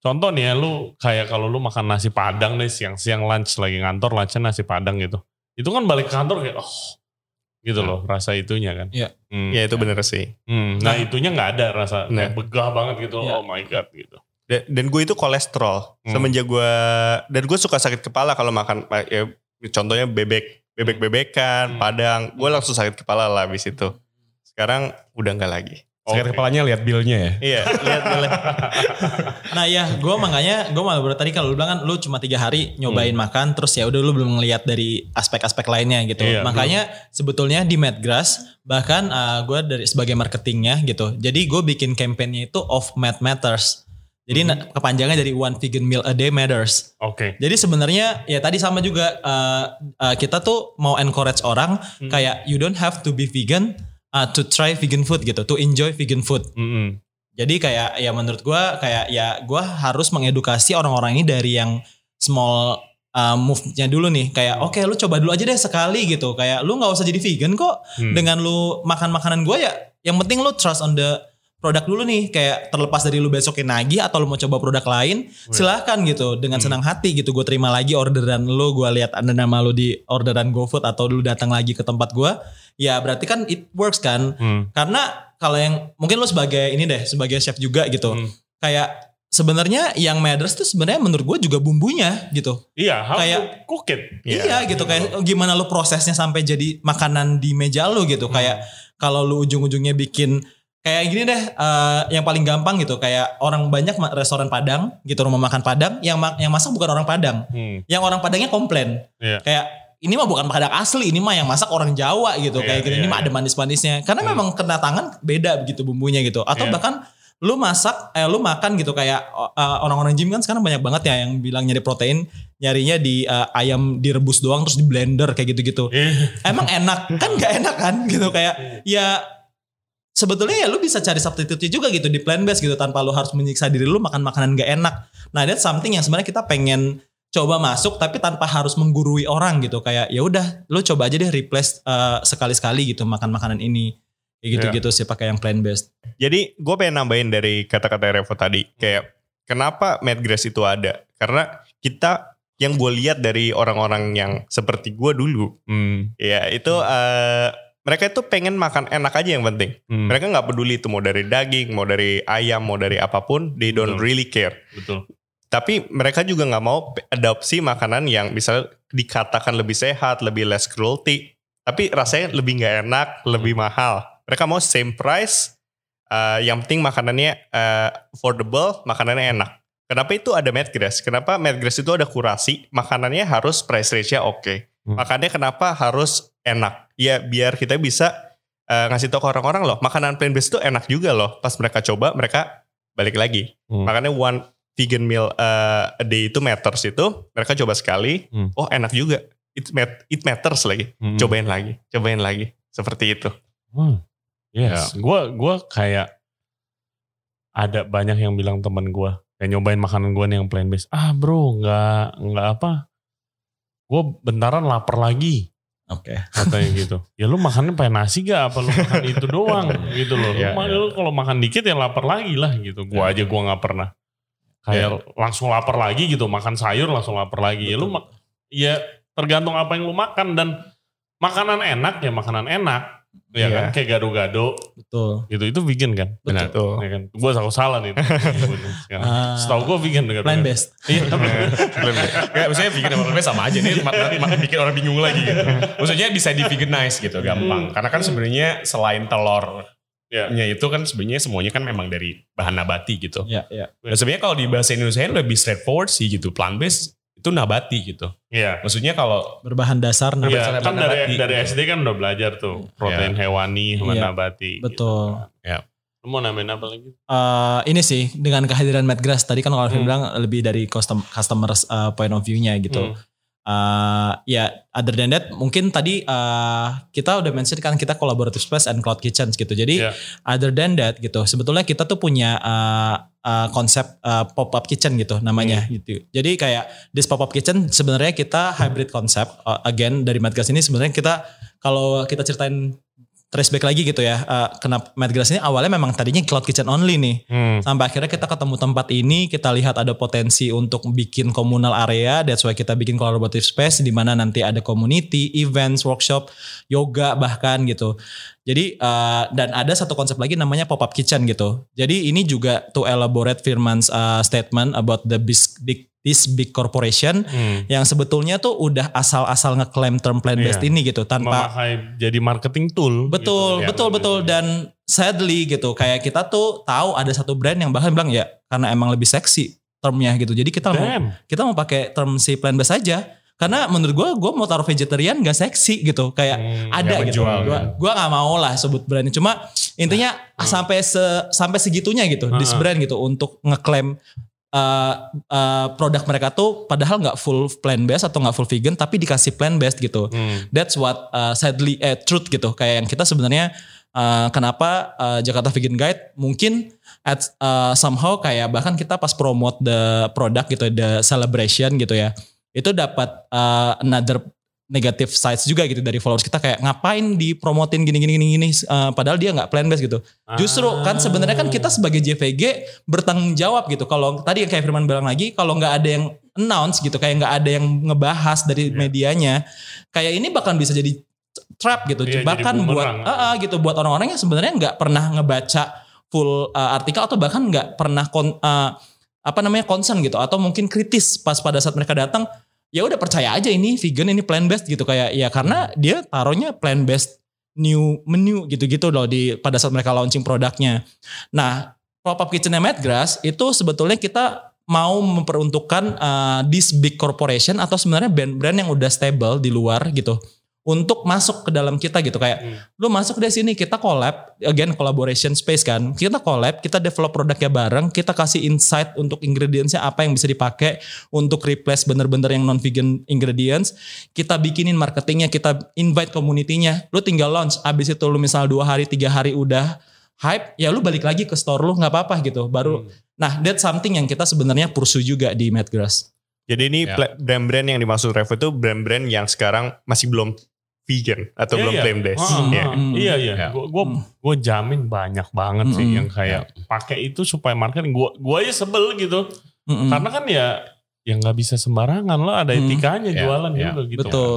contoh nih ya lu kayak kalau lu makan nasi padang nih siang-siang lunch lagi ngantor lunchnya nasi padang gitu. Itu kan balik ke kantor kayak oh gitu loh rasa itunya kan. Iya. Hmm. ya itu bener sih Hmm, Nah, Nah. itunya nggak ada rasa kayak Nah. begah banget gitu. Oh Iya. my god gitu. Da- dan gue itu kolesterol Hmm. semenjak gue dan gue suka sakit kepala kalau makan ya, contohnya bebek bebek bebekan Hmm. padang gue langsung sakit kepala lah habis itu sekarang udah nggak lagi Sakit Oke. kepalanya lihat billnya ya. iya lihat boleh Nah ya, gue makanya gue malah baru tadi kalau lu bilang kan lu cuma tiga hari nyobain makan, terus ya udah lu belum ngelihat dari aspek-aspek lainnya gitu. Iya, makanya sebetulnya di Madgrass bahkan gue dari sebagai marketingnya gitu, jadi gue bikin campaignnya itu of Mad Matters. Jadi na- kepanjangan dari one vegan meal a day matters. Oke. Jadi sebenarnya ya tadi sama juga uh, uh, kita tuh mau encourage orang Hmm. kayak you don't have to be vegan uh, to try vegan food gitu, to enjoy vegan food. Mm-mm. Jadi kayak ya menurut gua kayak ya gua harus mengedukasi orang-orang ini dari yang small uh, move-nya dulu nih. Kayak oke lu coba dulu aja deh sekali gitu. Kayak lu nggak usah jadi vegan kok Hmm. dengan lu makan makanan gua ya. Yang penting lu trust on the produk dulu nih. Kayak terlepas dari lu besokin lagi atau lu mau coba produk lain, silahkan gitu dengan Hmm. senang hati gitu. Gue terima lagi orderan lu. Gua lihat ada nama lu di orderan GoFood atau lu datang lagi ke tempat gua. Ya berarti kan it works kan. Hmm. Karena kalau yang mungkin lo sebagai ini deh sebagai chef juga gitu. Hmm. Kayak sebenarnya yang matters tuh sebenarnya menurut gue juga bumbunya gitu. Iya, how Kayak- cook it. Iya gitu kayak gimana lo prosesnya sampai jadi makanan di meja lo gitu. Hmm. Kayak kalau lo ujung-ujungnya bikin kayak gini deh eh, yang paling gampang gitu kayak orang banyak restoran Padang gitu rumah makan Padang yang ma- yang masak bukan orang Padang. Hmm. Yang orang Padangnya komplain. Iya. Kayak ini mah bukan Padang asli, ini mah yang masak orang Jawa gitu. Iya, kayak gitu. iya, ini mah iya. ada manis-manisnya. Karena memang kena tangan beda begitu bumbunya gitu. Atau Iya. bahkan lu masak, eh lu makan gitu kayak uh, orang-orang gym kan sekarang banyak banget ya yang bilang nyari protein nyarinya di uh, ayam direbus doang terus di blender kayak gitu-gitu. Iya. Emang enak kan nggak enak kan gitu kayak ya sebetulnya ya lu bisa cari substitute juga gitu di plant based gitu tanpa lu harus menyiksa diri lu makan makanan gak enak. Nah, that's something yang sebenarnya kita pengen coba masuk tapi tanpa harus menggurui orang gitu kayak ya udah lu coba aja deh replace uh, sekali-sekali gitu makan makanan ini kayak gitu-gitu sih pakai yang plant based. jadi gue pengen nambahin dari kata-kata Revo tadi kayak kenapa mad grass itu ada karena kita yang gue lihat dari orang-orang yang seperti gue dulu Hmm. ya itu eh, mereka itu pengen makan enak aja yang penting. Hmm. mereka nggak peduli itu mau dari daging mau dari ayam mau dari apa pun they don't Betul. really care. Betul. tapi mereka juga nggak mau adopsi makanan yang misalnya dikatakan lebih sehat lebih less cruelty. Tapi rasanya lebih nggak enak lebih mahal. Mereka mau same price eh, yang penting makanannya eh, affordable makanannya enak. Kenapa itu ada Madgrass kenapa Madgrass itu ada kurasi? Makanannya harus price range-nya oke. Hmm. makanya kenapa harus enak ya biar kita bisa eh, ngasih tahu ke orang-orang loh makanan plant based itu enak juga loh pas mereka coba mereka balik lagi Hmm. makanya one vegan meal uh, a day itu matters itu mereka coba sekali Hmm. oh enak juga it, mat- it matters lagi Hmm. cobain lagi cobain lagi seperti itu. Hmm. Yes. Gue gua kayak ada banyak yang bilang temen gue kayak nyobain makanan gue nih yang plant based. Ah bro, nggak nggak apa. Gue bentaran lapar lagi Oke. katanya gitu. Ya lu makannya pakai nasi gak apa lu makan itu doang gitu loh. Lu, Iya, iya. lu kalau makan dikit ya lapar lagi lah gitu. Gua aja gua nggak pernah. Kayak langsung lapar lagi gitu, makan sayur langsung lapar lagi. Ya lu ya tergantung apa yang lu makan dan makanan enak ya makanan enak. Ya Iya. kan kayak gado-gado Betul. gitu itu vegan kan? Betul. Tuh. Ya kan? Gua salah salah nih. Ah. Setahu gua vegan dengan Plant based. Iya. Kayak maksudnya bikin sama plant based sama aja nih, bikin orang bingung lagi gitu. Maksudnya bisa di veganize gitu, gampang. Karena kan sebenarnya selain telur Ya. itu kan sebenarnya semuanya kan memang dari bahan nabati gitu. Ya, ya. Dan sebenarnya kalau di bahasa Indonesia lebih straightforward sih gitu, plant based itu nabati gitu. Iya. Maksudnya kalau Berbahan dasar. Iya, Nabati. kan dari Nabati. dari SD kan udah belajar tuh protein hewani sama Iya, nabati. Betul. Gitu. Lu mau namain apa lagi? Eh, ini sih dengan kehadiran Matt Grass tadi kan kalau Alvin Hmm. bilang lebih dari custom customers uh, point of view-nya gitu. Hmm. Eh, ya other than that mungkin tadi eh, kita udah mention kan kita collaborative space and cloud kitchens gitu. Jadi Iya. other than that gitu sebetulnya kita tuh punya eh, eh, konsep pop up kitchen gitu namanya gitu. Jadi kayak this pop up kitchen sebenarnya kita hybrid konsep Eh, again dari Madgas ini sebenarnya kita kalau kita ceritain trace back lagi gitu ya. eh, kenapa Madgas ini awalnya memang tadinya cloud kitchen only nih. Hmm. Sampai akhirnya kita ketemu tempat ini, kita lihat ada potensi untuk bikin komunal area, that's why kita bikin collaborative space di mana nanti ada community, events, workshop, yoga bahkan gitu. Jadi uh, dan ada satu konsep lagi namanya pop up kitchen gitu. Jadi ini juga to elaborate Firman's uh, statement about the big this big corporation Hmm. yang sebetulnya tuh udah asal-asal ngeklaim term plant based Iya. ini gitu tanpa Memakai jadi marketing tool. Betul, gitu. betul, Ya. betul. Dan sadly gitu, kayak kita tuh tahu ada satu brand yang bahkan bilang ya karena emang lebih seksi termnya gitu. Jadi kita mau Damn. kita mau pakai term si plant based aja. Karena menurut gue, gue mau taruh vegetarian gak seksi gitu. Kayak Hmm, ada gitu. Gue gua gak mau lah sebut brandnya. Cuma intinya ah, sampai se, sampai segitunya gitu, this Ah. brand gitu untuk ngeklaim uh, uh, produk mereka tuh padahal nggak full plant based atau nggak full vegan tapi dikasih plant based gitu. Hmm. That's what uh, sadly eh, truth gitu. Kayak yang kita sebenarnya uh, kenapa uh, Jakarta Vegan Guide mungkin at uh, somehow kayak bahkan kita pas promote the product gitu, the celebration gitu ya, itu dapat uh, another negative sides juga gitu dari followers kita kayak ngapain dipromotin gini gini gini gini uh, padahal dia nggak plan based gitu. Justru kan sebenarnya kan kita sebagai JVG bertanggung jawab gitu. Kalau tadi yang kayak Firman bilang lagi, kalau nggak ada yang announce gitu, kayak nggak ada yang ngebahas dari Iya. medianya, kayak ini bahkan bisa jadi trap gitu. Iya, jadi bahkan buat ah, ah, gitu buat orang-orang yang sebenarnya nggak pernah ngebaca full uh, artikel atau bahkan nggak pernah kon, uh, apa namanya concern gitu atau mungkin kritis pas pada saat mereka datang ya udah percaya aja ini vegan ini plant based gitu. Kayak ya karena dia taruhnya plant based new menu gitu-gitu loh di pada saat mereka launching produknya. Nah, pop up kitchennya Matt Grass itu sebetulnya kita mau memperuntukkan uh, this big corporation atau sebenarnya brand-brand yang udah stable di luar gitu untuk masuk ke dalam kita gitu. Kayak Hmm. lu masuk deh sini kita collab again collaboration space kan. Kita collab kita develop produknya bareng kita kasih insight untuk ingredientsnya apa yang bisa dipakai untuk replace bener-bener yang non vegan ingredients. Kita bikinin marketingnya kita invite community-nya. Lu tinggal launch abis itu lu misal dua hari tiga hari udah hype ya lu balik lagi ke store lu nggak apa-apa gitu. Baru nah that's something yang kita sebenarnya pursue juga di Madgrass. Jadi ini Ya. brand-brand yang dimaksud Revo itu brand-brand yang sekarang masih belum vegan atau Iya, belum iya. plant based. Ah, Ya. ah, Iya iya. Ya. Gue gue Hmm. gue jamin banyak banget sih Mm-mm. yang kayak pakai itu supaya marketing. Gue gue aja sebel gitu. Mm-mm. Karena kan ya yang nggak bisa sembarangan lo ada Hmm. etikanya Ya, jualan ya. juga gitu. betul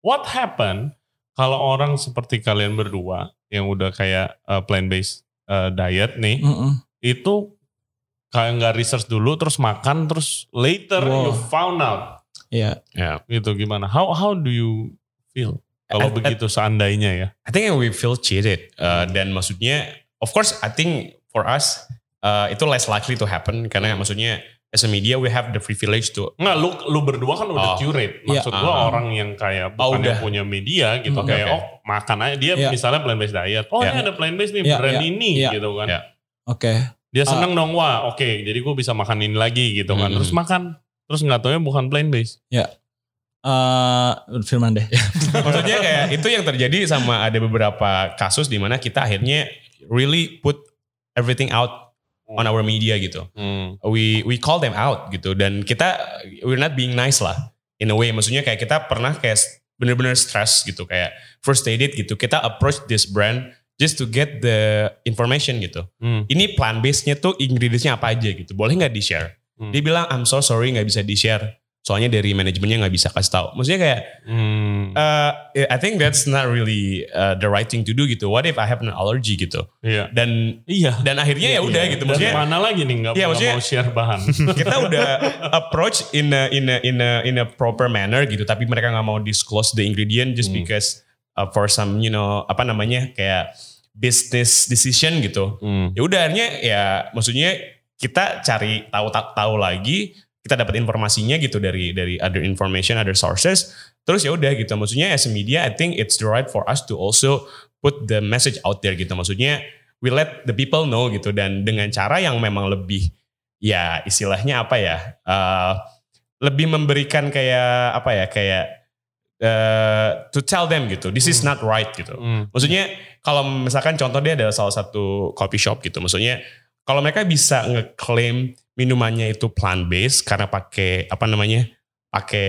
What happen kalau orang seperti kalian berdua yang udah kayak plant based diet nih Mm-mm. itu kayak nggak research dulu terus makan terus later Wow. you found out Iya. ya. gitu gimana? How how do you feel kalau I- I- begitu seandainya ya? I think we feel cheated uh, dan maksudnya of course I think for us uh, itu less likely to happen karena maksudnya as a media we have the privilege to Nggak, lu lu berdua kan udah Oh. curate. Iya. Maksud gua Ah. orang yang kayak Oh, bukan yang udah. punya media gitu Hmm. kayak Oke, oh makan aja dia Iya. misalnya plant based diet. Oh, Iya. ini ada plant based nih Iya, brand iya, ini iya. gitu kan. Iya. Oke. Dia seneng dong wah, oke, jadi gue bisa makan ini lagi gitu kan. Hmm. Terus makan terus nggak taunya bukan plant based. Iya. Eh, Firman deh. Maksudnya kayak itu yang terjadi sama ada beberapa kasus di mana kita akhirnya really put everything out on our media gitu. Hmm. We we call them out gitu dan kita we're not being nice lah in a way. Maksudnya kayak kita pernah kayak bener-bener stress gitu kayak first aid gitu. Kita approach this brand just to get the information gitu. Hmm. Ini plan base-nya tuh ingredients-nya apa aja gitu. Boleh nggak di-share? Hmm. Dia bilang I'm so sorry nggak bisa di-share. Soalnya dari manajemennya nggak bisa kasih tahu. Maksudnya kayak Hmm. uh, I think that's not really uh, the right thing to do gitu. What if I have an allergy gitu? Iya. Dan Iya. dan akhirnya ya udah gitu. Dan Maksudnya mana lagi nih nggak Iya, mau share bahan. kita udah approach in a in a in a in a proper manner gitu. Tapi mereka nggak mau disclose the ingredient just Hmm. because uh, for some you know apa namanya kayak business decision gitu. Hmm. Ya udah akhirnya ya maksudnya kita cari tahu ta- tahu lagi kita dapat informasinya gitu dari dari other information other sources. Terus ya udah gitu. Maksudnya as a media I think it's the right for us to also put the message out there gitu. Maksudnya we let the people know gitu. Dan dengan cara yang memang lebih ya istilahnya apa ya uh, lebih memberikan kayak apa ya kayak uh, to tell them gitu. This is not right gitu. Hmm. Maksudnya kalau misalkan contoh dia adalah salah satu coffee shop gitu. Maksudnya kalau mereka bisa ngeklaim minumannya itu plant based karena pakai apa namanya? pakai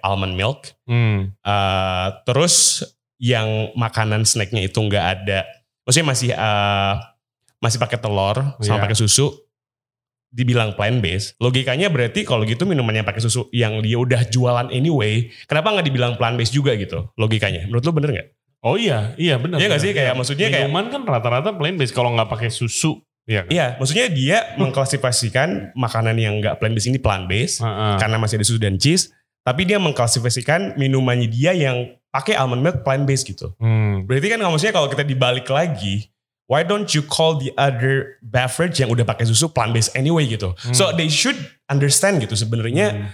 almond milk. Hmm. eh, terus yang makanan snacknya itu nggak ada. Maksudnya masih eh, masih pakai telur sama Iya. pakai susu dibilang plant based. Logikanya berarti kalau gitu minumannya pakai susu yang dia udah jualan anyway, kenapa nggak dibilang plant based juga gitu? Logikanya. Menurut lu bener nggak? Oh iya, iya benar. Iya nggak sih? Kayak maksudnya kayak minuman kan rata-rata plain base kalau nggak pakai susu. Iya kan? Iya, maksudnya dia mengklasifikasikan makanan yang nggak plant based ini plant based Heeh. karena masih ada susu dan cheese, tapi dia mengklasifikasikan minumannya dia yang pakai almond milk plant based gitu. Hmm. Berarti kan maksudnya kalau kita dibalik lagi, why don't you call the other beverage yang udah pakai susu plant based anyway gitu? So they should understand gitu sebenarnya Hmm.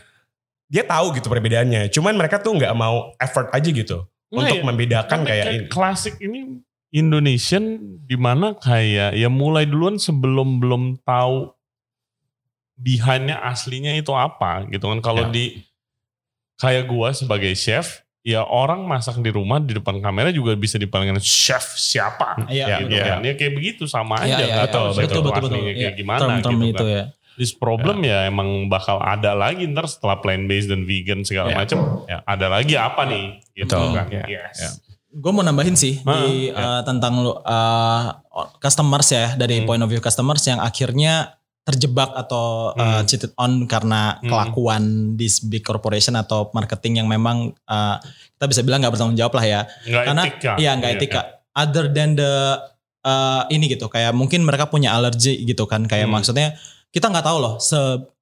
dia tahu gitu perbedaannya. Cuman mereka tuh nggak mau effort aja gitu Nggak untuk ya, membedakan Tapi kayak ini. klasik ini Indonesian di mana kayak ya mulai duluan sebelum belum tahu behindnya aslinya itu apa gitu kan kalau Ya. di kayak gua sebagai chef ya orang masak di rumah di depan kamera juga bisa dipanggil chef siapa Iya, gitu iya. kan ya kayak begitu sama Iya, aja nggak iya. tahu betul, betul, betul, betul. kayak Iya, gimana term-term gitu itu kan. ya. This problem ya emang bakal ada lagi ntar setelah plant based dan vegan segala Ya. macam Ya. ada lagi apa nih gitu Betul. kan Ya. yes Ya. Gue mau nambahin sih di ya. uh, tentang lu uh, customers ya dari Hmm. point of view customers yang akhirnya terjebak atau uh, Hmm. cheated on karena Hmm. kelakuan this big corporation atau marketing yang memang uh, kita bisa bilang nggak bertanggung jawab lah ya. nggak Karena etika iya nggak etika. Other than the uh, ini gitu kayak mungkin mereka punya alergi gitu kan kayak Hmm. maksudnya kita nggak tahu loh se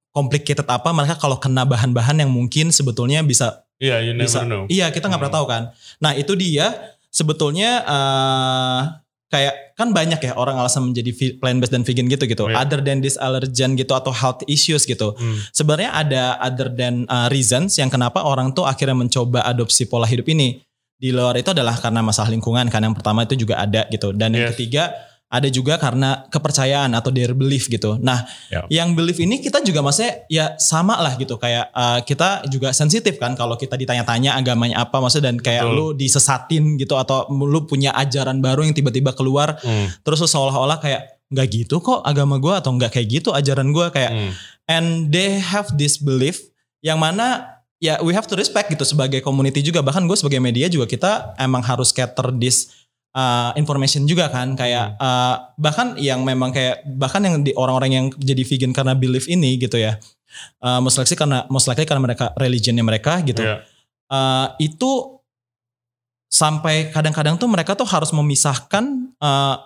complicated apa mereka kalau kena bahan-bahan yang mungkin sebetulnya bisa Iya, you never bisa know. iya kita nggak pernah tahu kan nah itu dia sebetulnya eh kayak kan banyak ya orang alasan menjadi plant based dan vegan gitu gitu Iya. other than this allergen gitu atau health issues gitu Hmm. sebenarnya ada other than uh, reasons yang kenapa orang tuh akhirnya mencoba adopsi pola hidup ini di luar itu adalah karena masalah lingkungan kan yang pertama itu juga ada gitu dan yang Yes. ketiga ada juga karena kepercayaan atau their belief gitu. Nah, Ya. yang belief ini kita juga maksudnya ya sama lah gitu kayak uh, kita juga sensitif kan kalau kita ditanya-tanya agamanya apa maksudnya dan kayak Betul. lu disesatin gitu atau lu punya ajaran baru yang tiba-tiba keluar Hmm. terus seolah-olah kayak nggak gitu kok agama gua atau nggak kayak gitu ajaran gua kayak Hmm. and they have this belief yang mana ya we have to respect gitu sebagai community juga bahkan gue sebagai media juga kita emang harus cater this uh, information juga kan kayak uh, bahkan yang memang kayak bahkan yang di orang-orang yang jadi vegan karena belief ini gitu ya uh, most likely karena most likely karena mereka religionnya mereka gitu Iya. Uh, itu sampai kadang-kadang tuh mereka tuh harus memisahkan uh,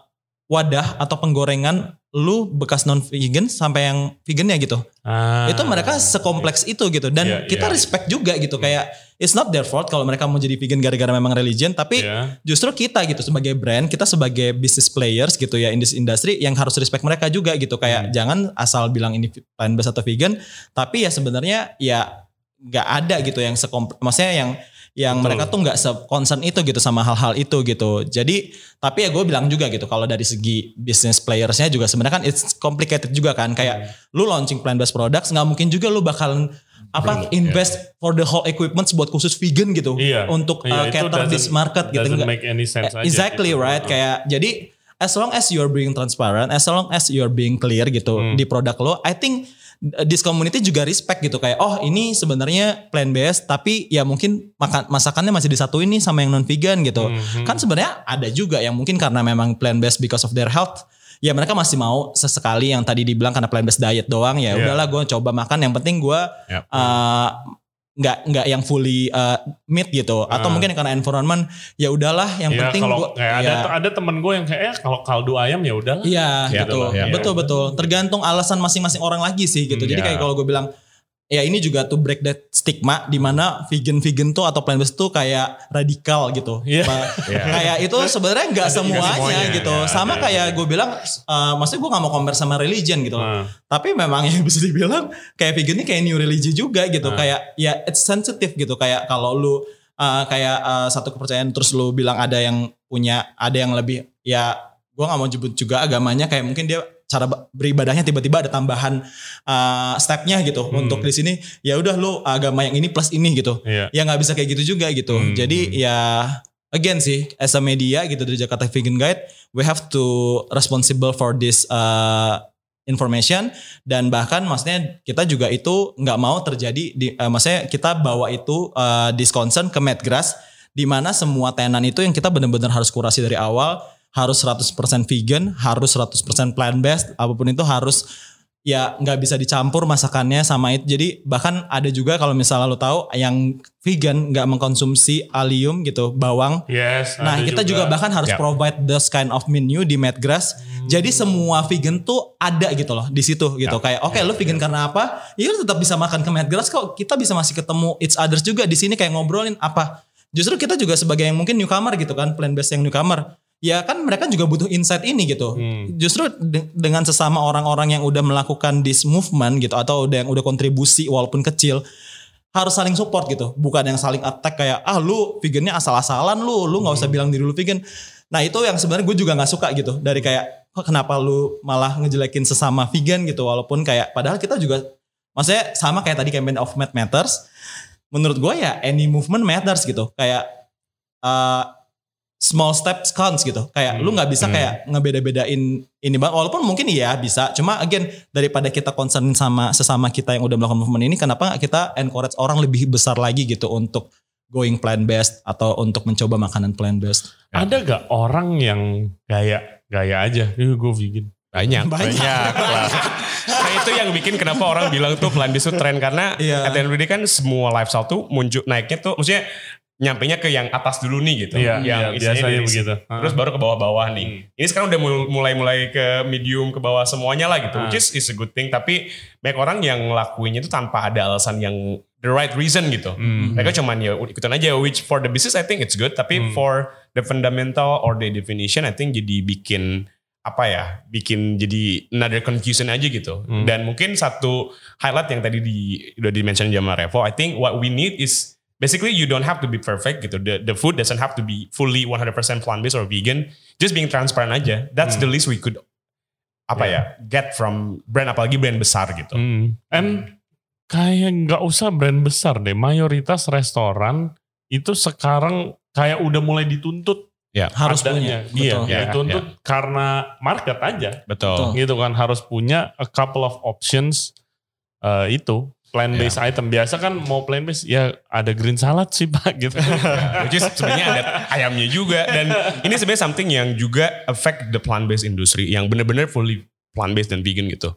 wadah atau penggorengan lu bekas non vegan sampai yang vegan ya gitu Ah. itu mereka sekompleks itu gitu dan Iya, kita iya. respect juga gitu kayak it's not their fault kalau mereka mau jadi vegan gara-gara memang religion tapi Iya. justru kita gitu sebagai brand kita sebagai business players gitu ya in this industry yang harus respect mereka juga gitu kayak Hmm. jangan asal bilang ini plant based atau vegan tapi ya sebenarnya ya nggak ada gitu yang sekompleks maksudnya yang yang Betul. mereka tuh nggak se-concern itu gitu sama hal-hal itu gitu jadi tapi ya gue bilang juga gitu kalau dari segi business playersnya juga sebenarnya kan it's complicated juga kan kayak Hmm. lu launching plant based products nggak mungkin juga lu bakalan apa Belum, invest for the whole equipment buat khusus vegan gitu Iya. untuk Iya, uh, cater this market gitu Doesn't Nggak- make any sense aja. exactly gitu. right Uh. kayak jadi as long as you're being transparent as long as you're being clear gitu Hmm. di produk lo I think this community juga respect gitu kayak oh ini sebenarnya plant based tapi ya mungkin makan masakannya masih disatuin nih sama yang non vegan gitu Mhm. kan sebenarnya ada juga yang mungkin karena memang plant based because of their health ya mereka masih mau sesekali yang tadi dibilang karena plant based diet doang ya Iya. udahlah gue coba makan yang penting gue Yap. uh, nggak nggak yang fully uh, meat gitu atau Ah. mungkin karena environment ya udahlah yang Ya, penting kalau gua kayak ada ya, ada temen gue yang kayak eh, kalau kaldu ayam ya udahlah. Iya Ya, gitu, betul, ya. betul betul. Tergantung alasan masing-masing orang lagi sih gitu. Hmm, Jadi ya. kayak kalau gue bilang, ya ini juga tuh break that stigma di mana vegan-vegan tuh atau plant based tuh kayak radikal gitu. Iya. Ba- Iya. Kayak itu sebenarnya nggak semuanya, semuanya, gitu. ya, Sama ada. kayak gue bilang, uh, maksudnya gue nggak mau compare sama religion gitu. Nah, Tapi memang yang bisa dibilang kayak vegan ini kayak new religion juga gitu. Hmm. Kayak ya it's sensitive gitu. Kayak kalau lu uh, kayak uh, satu kepercayaan terus lu bilang ada yang punya ada yang lebih ya gua nggak mau jemput juga agamanya kayak mungkin dia cara ba- beribadahnya tiba-tiba ada tambahan uh, stepnya gitu Hmm. untuk di sini ya udah lu agama yang ini plus ini gitu iya. ya nggak bisa kayak gitu juga gitu Hmm. jadi ya again sih as a media gitu dari Jakarta Vegan Guide we have to responsible for this uh, information dan bahkan maksudnya kita juga itu nggak mau terjadi di uh, maksudnya kita bawa itu uh, this concern ke Medgrass di mana semua tenan itu yang kita benar-benar harus kurasi dari awal harus 100% vegan harus 100% plant based apa pun itu harus ya nggak bisa dicampur masakannya sama itu. Jadi bahkan ada juga kalau misalnya lo tahu yang vegan nggak mengkonsumsi alium gitu, bawang. Yes. Nah kita juga. bahkan harus Ya. provide those kind of menu di Medgrass. Jadi semua vegan tuh ada gitu loh di situ gitu. Kayak oke lu vegan karena apa? Ya lu tetap bisa makan ke Medgrass kok. Kita bisa masih ketemu each others juga di sini kayak ngobrolin apa. Justru kita juga sebagai yang mungkin newcomer gitu kan, plant based yang newcomer. Ya kan mereka juga butuh insight ini gitu. Hmm. Justru de- dengan sesama orang-orang yang udah melakukan this movement gitu atau udah yang udah kontribusi walaupun kecil harus saling support gitu. Bukan yang saling attack kayak ah lu vegannya asal-asalan lu, lu nggak usah bilang diri lu vegan. Nah itu yang sebenarnya gue juga nggak suka gitu dari kayak kok kenapa lu malah ngejelekin sesama vegan gitu walaupun kayak padahal kita juga maksudnya sama kayak tadi campaign of Mad Matters. Menurut gue ya any movement matters gitu. Kayak uh, small steps counts gitu. Kayak lu nggak bisa Hmm. kayak ngebeda-bedain ini banget. Walaupun mungkin iya bisa. Cuma again daripada kita concern sama sesama kita yang udah melakukan movement ini, kenapa kita encourage orang lebih besar lagi gitu untuk going plant based atau untuk mencoba makanan plant based. Ada gak orang yang gaya gaya aja? Ih, gue vegan. Banyak. Banyak. lah. nah itu yang bikin kenapa orang bilang tuh plant based tuh tren karena Iya. at the end of the day kan semua lifestyle tuh muncul naiknya tuh maksudnya nyampainya ke yang atas dulu nih gitu. Iya, yang iya, biasanya dari begitu. Terus baru ke bawah-bawah nih. Hmm. Ini sekarang udah mul- mulai-mulai ke medium ke bawah semuanya lah gitu. Hmm. Which is, is a good thing. Tapi banyak orang yang ngelakuinnya itu tanpa ada alasan yang the right reason gitu. Hmm. Mereka cuman ya ikutan aja which for the business I think it's good tapi Hmm. for the fundamental or the definition I think jadi bikin apa ya bikin jadi another confusion aja gitu Hmm. dan mungkin satu highlight yang tadi di udah di mention sama Revo I think what we need is basically you don't have to be perfect gitu the the food doesn't have to be fully 100% plant based or vegan just being transparent aja that's Hmm. the least we could apa ya get from brand apalagi brand besar gitu Hmm. And kayak nggak usah brand besar deh. Mayoritas restoran itu sekarang kayak udah mulai dituntut ya Harus punya. adanya. Iya, Betul. Ya, dituntut karena market aja. betul Gitu kan harus punya a couple of options eh, itu plant based item. Biasa kan mau plant based ya ada green salad sih Pak gitu. Which is sebenarnya ada ayamnya juga dan ini sebenarnya something yang juga affect the plant based industry yang benar-benar fully plant based dan vegan gitu.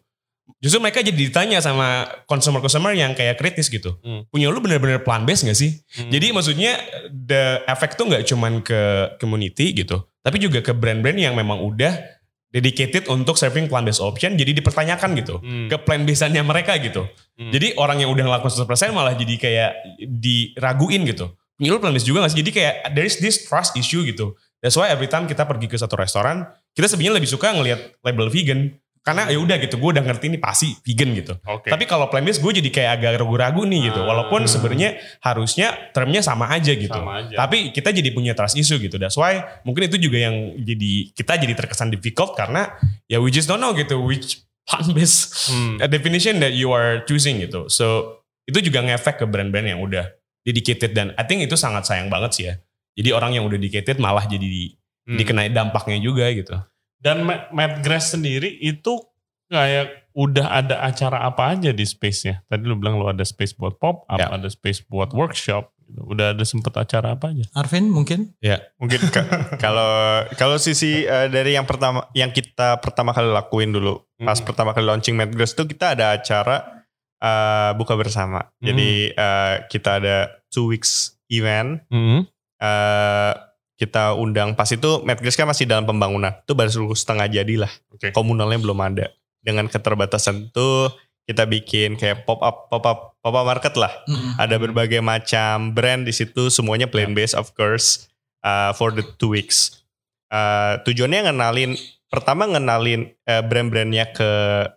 Justru mereka jadi ditanya sama consumer-consumer yang kayak kritis gitu. Hmm. Punya lu benar-benar plant based gak sih? Hmm. Jadi maksudnya the effect tuh nggak cuman ke community gitu, tapi juga ke brand-brand yang memang udah dedicated untuk serving plant based option jadi dipertanyakan gitu. Hmm. Ke plant based-annya mereka gitu. Hmm. Jadi orang yang udah ngelakuin 100% malah jadi kayak diraguin gitu. Lu plant based juga gak sih? Jadi kayak there is this trust issue gitu. That's why every time kita pergi ke satu restoran, kita sebenarnya lebih suka ngelihat label vegan. Karena ya udah gitu, gue udah ngerti ini pasti vegan gitu. Oke. Tapi kalau plant based gue jadi kayak agak ragu-ragu nih gitu. Ah. Walaupun sebenarnya harusnya termnya sama aja gitu. Sama aja. Tapi kita jadi punya trust issue gitu. That's why mungkin itu juga yang jadi kita jadi terkesan difficult karena ya we just don't know gitu which plant based Hmm. definition that you are choosing gitu. So itu juga ngefek ke brand-brand yang udah dedicated dan I think itu sangat sayang banget sih ya. Jadi orang yang udah dedicated malah jadi di, Hmm. dikenai dampaknya juga gitu. Dan Ma- Matt Grass sendiri itu kayak udah ada acara apa aja di space-nya. Tadi lu bilang lu ada space buat pop up, Ya. ada space buat workshop. gitu. Udah ada sempet acara apa aja? Arvin mungkin? Mungkin ka- kalau kalau sisi eh, dari yang pertama yang kita pertama kali lakuin dulu pas Hmm. pertama kali launching Madgrass itu kita ada acara eh, buka bersama. Jadi eh, kita ada two weeks event. Hmm. eh, kita undang pas itu Madgrass kan masih dalam pembangunan. Itu baru setengah jadi lah. Oke. Komunalnya belum ada. Dengan keterbatasan itu kita bikin kayak pop up pop up pop up market lah. Mm-mm. Ada berbagai macam brand di situ, semuanya plant based of course uh, for the two weeks. Uh, tujuannya ngenalin, pertama ngenalin uh, brand-brandnya ke,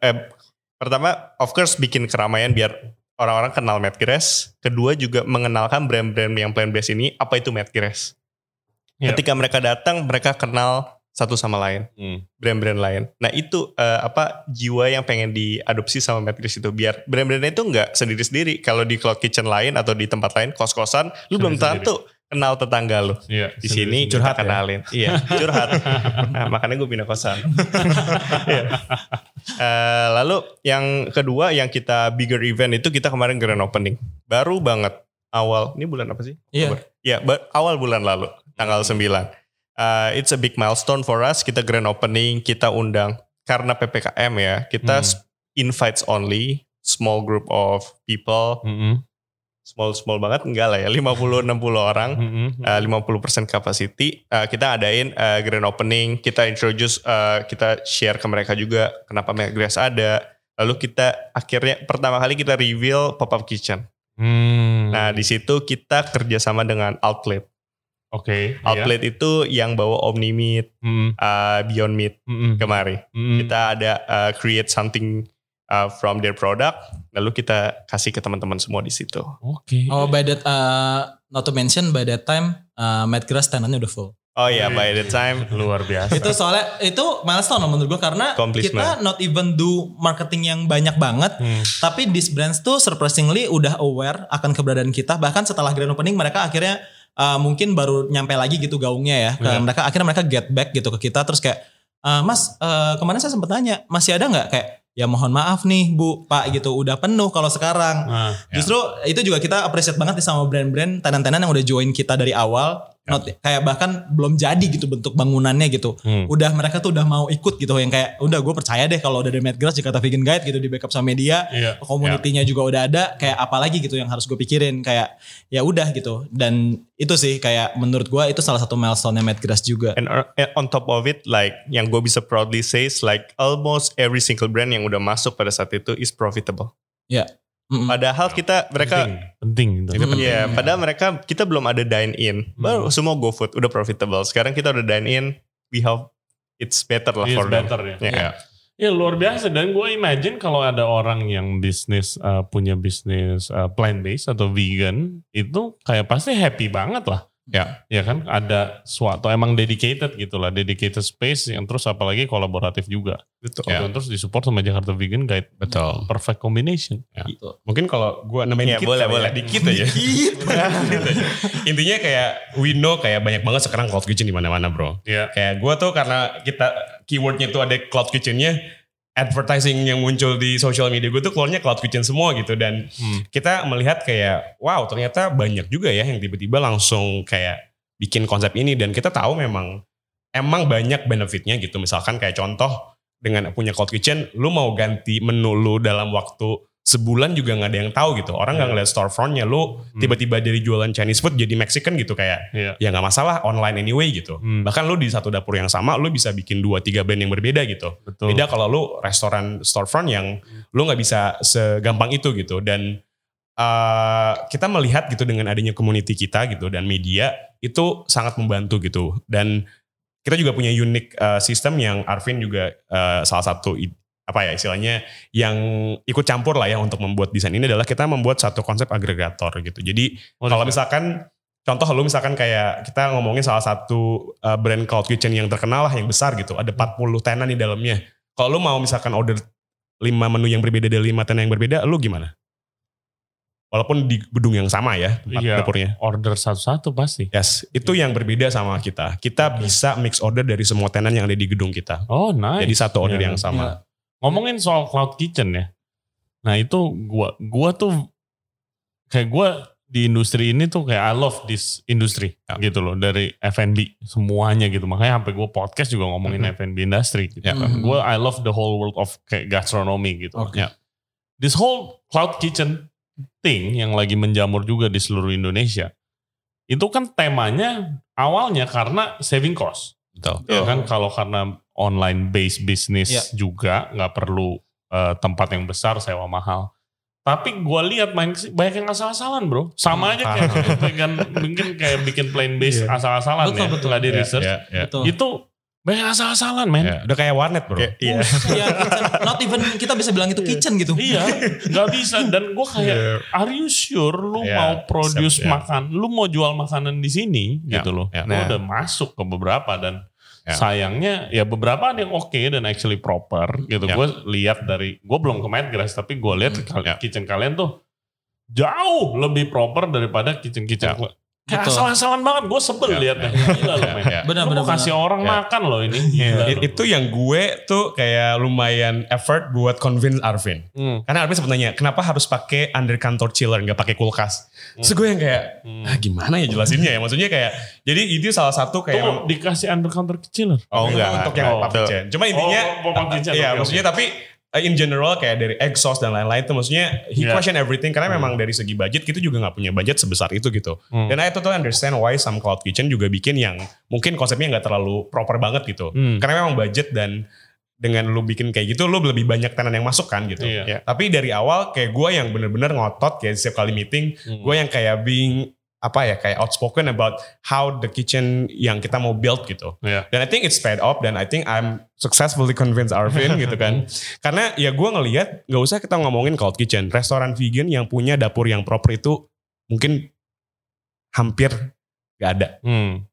eh, pertama of course bikin keramaian biar orang-orang kenal Madgrass. Kedua juga mengenalkan brand-brand yang plant based ini apa itu Madgrass. Iya. Ketika mereka datang, mereka kenal satu sama lain Hmm. brand-brand lain. Nah itu eh, apa jiwa yang pengen diadopsi sama Matrix itu biar brand-brandnya itu nggak sendiri-sendiri. Kalau di cloud kitchen lain atau di tempat lain kos-kosan, lu belum tentu kenal tetangga lu. Iya. Di sini sendiri-sendiri. kita kenalin. Iya curhat. Nah, makanya gue pindah kosan. Iya. Eh, lalu yang kedua yang kita bigger event itu kita kemarin grand opening. Baru banget awal ini bulan apa sih? Iya. Oktober. Ya, awal bulan lalu, tanggal 9. Uh, it's a big milestone for us. Kita grand opening, kita undang karena PPKM ya. Kita Hmm. invites only, small group of people, Hmm. small small banget enggak lah ya, 50 60 orang. Hmm. Uh, 50% capacity uh, kita adain uh, grand opening kita introduce uh, kita share ke mereka juga kenapa Grass ada lalu kita akhirnya pertama kali kita reveal pop up kitchen Hmm. nah di situ kita kerjasama dengan outlet Oke. iya. Outlet itu yang bawa Omni Meat, Hmm. uh, Beyond Meat Hmm. kemari. Hmm. Kita ada uh, create something uh, from their product, lalu kita kasih ke teman-teman semua di situ. Oke. Oh by that, uh, not to mention by that time, uh, Matt Grass tenannya udah full. Oh iya, by the time Luar biasa. itu soalnya itu milestone menurut gue karena kita not even do marketing yang banyak banget Hmm. tapi these brands tuh surprisingly udah aware akan keberadaan kita bahkan setelah grand opening mereka akhirnya uh, mungkin baru nyampe lagi gitu gaungnya ya. Ke Iya. mereka akhirnya mereka get back gitu ke kita. Terus kayak "Uh, mas uh, kemarin saya sempat tanya masih ada nggak? Kayak ya mohon maaf nih bu pak gitu. Udah penuh kalau sekarang. Nah, Justru itu juga kita appreciate banget nih sama brand-brand tenan-tenan yang udah join kita dari awal. Not, kayak bahkan belum jadi gitu bentuk bangunannya gitu. hmm. Udah mereka tuh udah mau ikut gitu yang kayak udah gue percaya deh kalau udah dari Mad Grass Jakarta Vegan Guide gitu di backup sama media. Iya. Community-nya juga udah ada. Kayak apalagi gitu yang harus gue pikirin. Kayak ya udah gitu. Dan itu sih kayak menurut gue itu salah satu milestone-nya Mad Grass juga. And uh, and on top of it, like yang gue bisa proudly say, is like almost every single brand yang udah masuk pada saat itu is profitable. Mm-mm. Padahal kita mereka penting, penting gitu. Iya, padahal mereka kita belum ada dine in. Baru semua GoFood udah profitable. Sekarang kita udah dine in, we hope it's better lah It's for them. better ya. Iya. Ya luar biasa dan gue imagine kalau ada orang yang bisnis uh, punya bisnis uh, plant based atau vegan itu kayak pasti happy banget lah. Ya. Ya kan ada suatu emang dedicated gitu lah, dedicated space yang terus apalagi kolaboratif juga. Betul. Dan terus disupport sama Jakarta Vegan Guide. Betul. Perfect combination. Ya. Mungkin kalau gue nambahin Ya, dikit boleh, ya, boleh. dikit aja. Dikit. Intinya kayak we know kayak banyak banget sekarang cloud kitchen di mana-mana bro. Iya. Kayak gue tuh karena kita keywordnya tuh ada cloud kitchennya, advertising yang muncul di social media gue tuh keluarnya cloud kitchen semua gitu. Dan Hmm. kita melihat kayak wow ternyata banyak juga ya yang tiba-tiba langsung kayak bikin konsep ini. Dan kita tahu memang emang banyak benefitnya gitu. Misalkan kayak contoh dengan punya cloud kitchen lu mau ganti menu lu dalam waktu sebulan juga nggak ada yang tahu gitu orang nggak Iya. ngeliat storefrontnya lu Hmm. tiba-tiba dari jualan Chinese food jadi Mexican gitu kayak Iya. ya nggak masalah online anyway gitu Hmm. bahkan lu di satu dapur yang sama lu bisa bikin dua tiga brand yang berbeda gitu Betul. Beda kalau lu restoran storefront yang lu nggak bisa segampang itu gitu dan uh, kita melihat gitu dengan adanya community kita gitu dan media itu sangat membantu gitu dan kita juga punya unik uh, sistem yang Arvin juga uh, salah satu apa ya istilahnya yang ikut campur lah ya untuk membuat desain ini adalah kita membuat satu konsep agregator gitu. Jadi Oh, kalau iya. misalkan contoh lu misalkan kayak kita ngomongin salah satu uh, brand cloud kitchen yang terkenal lah yang besar gitu, ada 40 tenan di dalamnya. Kalau lu mau misalkan order 5 menu yang berbeda dari 5 tenan yang berbeda, lu gimana? walaupun di gedung yang sama ya tempat Iya. dapurnya. Order satu-satu pasti. Yes, itu yang berbeda sama kita. Kita bisa mix order dari semua tenan yang ada di gedung kita. Oh nice. Jadi satu order Iya. yang sama. Ngomongin soal cloud kitchen ya. Nah itu gua gua tuh kayak gua di industri ini tuh kayak I love this industry Ya. gitu loh dari F&B semuanya gitu makanya sampai gue podcast juga ngomongin Mhm. F&B industry gitu. Ya. Mhm. Gue I love the whole world of kayak gastronomy gitu. Oke. Ya. This whole cloud kitchen thing yang lagi menjamur juga di seluruh Indonesia itu kan temanya awalnya karena saving cost Betul. ya kan kalau karena online based business Iya. juga nggak perlu eh, tempat yang besar sewa mahal tapi gue lihat main banyak yang asal-asalan bro sama aja kayak bikin, mungkin kayak bikin plan based Iya. asal-asalan Betul, ya betul. nggak di Ya, research ya, ya. Betul. itu banyak asal-asalan men Ya, Udah kayak warnet bro. Kayak- Iya. ya, kitchen. Not even kita bisa bilang itu kitchen gitu. iya nggak bisa dan gue kayak are you sure lu Iya, mau produce ya. makan lu mau jual makanan di sini Ya, gitu loh. Lu Nah. udah masuk ke beberapa dan Ya. sayangnya ya beberapa ada yang oke dan actually proper gitu Ya. gue lihat dari gue belum ke Madgrass tapi gue lihat kal- Ya. kitchen kalian tuh jauh lebih proper daripada kitchen kitchen Ya. kayak Betul. asal-asalan banget gue sebel Ya, liatnya ya, Gila men. ya. Benar, Lu benar, mau kasih benar. orang Ya. makan loh ini Gila lu. itu yang gue tuh kayak lumayan effort buat convince Arvin. Hmm. Karena Arvin sempat nanya, kenapa harus pakai under kantor chiller, nggak pakai kulkas? Terus gue yang kayak, Hmm. ah gimana ya jelasinnya ya? Maksudnya kayak, jadi itu salah satu kayak Tunggu, dikasih under counter kecil Oh enggak. untuk enggak. yang Oh. Cuma intinya, Oh, oke, maksudnya tapi in general kayak dari exhaust dan lain-lain itu maksudnya he Yeah. question everything karena memang dari segi budget kita juga nggak punya budget sebesar itu gitu. Hmm. Dan I totally understand why some cloud kitchen juga bikin yang mungkin konsepnya nggak terlalu proper banget gitu. Hmm. Karena memang budget dan dengan lu bikin kayak gitu lu lebih banyak tenan yang masuk kan gitu. Iya. Ya. Tapi dari awal kayak gue yang bener-bener ngotot kayak setiap kali meeting Hmm. gue yang kayak being apa ya kayak outspoken about how the kitchen yang kita mau build gitu. Iya. Dan I think it's paid off dan I think I'm successfully convinced Arvin gitu kan. Karena ya gue ngelihat nggak usah kita ngomongin cloud kitchen, restoran vegan yang punya dapur yang proper itu mungkin hampir gak ada Hmm.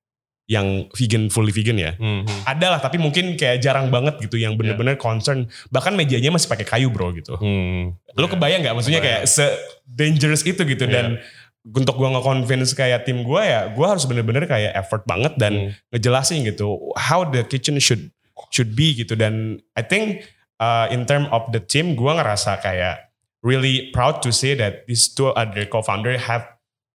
yang vegan fully vegan ya. Hmm. Hmm. Ada lah tapi mungkin kayak jarang banget gitu yang bener-bener concern. Bahkan mejanya masih pakai kayu bro gitu. Hmm. Lu kebayang nggak maksudnya kayak se dangerous itu gitu dan untuk gua nge-convince kayak tim gua ya gua harus bener-bener kayak effort banget dan Hmm. ngejelasin gitu how the kitchen should should be gitu dan I think uh, in term of the team gua ngerasa kayak really proud to say that these two other co-founder have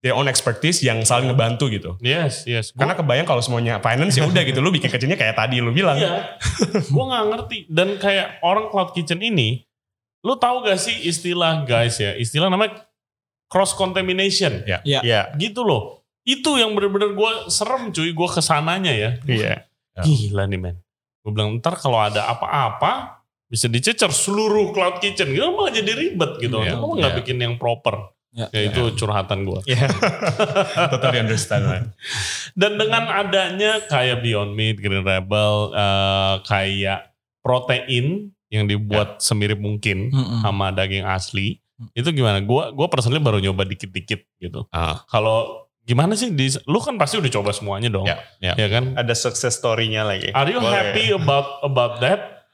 their own expertise yang saling ngebantu gitu. Yes, yes. Gua- Karena kebayang kalau semuanya finance ya udah gitu lu bikin kitchennya kayak tadi lu bilang. Iya. gue nggak ngerti. Dan kayak orang cloud kitchen ini, lu tahu gak sih istilah guys ya? Istilah namanya cross contamination. Ya. Ya. Iya. Gitu loh. Itu yang bener-bener gue serem cuy. Gue ke sananya ya. Iya. Gila nih men. Gue bilang ntar kalau ada apa-apa bisa dicecer seluruh cloud kitchen. Gitu malah jadi ribet gitu. Iya. Lu nggak Iya. bikin yang proper. Ya. Ya, itu curhatan gue. Iya. totally understand man. Dan dengan adanya kayak Beyond Meat, Green Rebel, eh, kayak protein yang dibuat semirip mungkin Mm-mm. sama daging asli, itu gimana? Gua gua personally baru nyoba dikit-dikit gitu. Ah, Kalau gimana sih? Di, lu kan pasti udah coba semuanya dong, ya, ya. ya kan? Ada success story-nya lagi. Are you Boleh. happy about about that?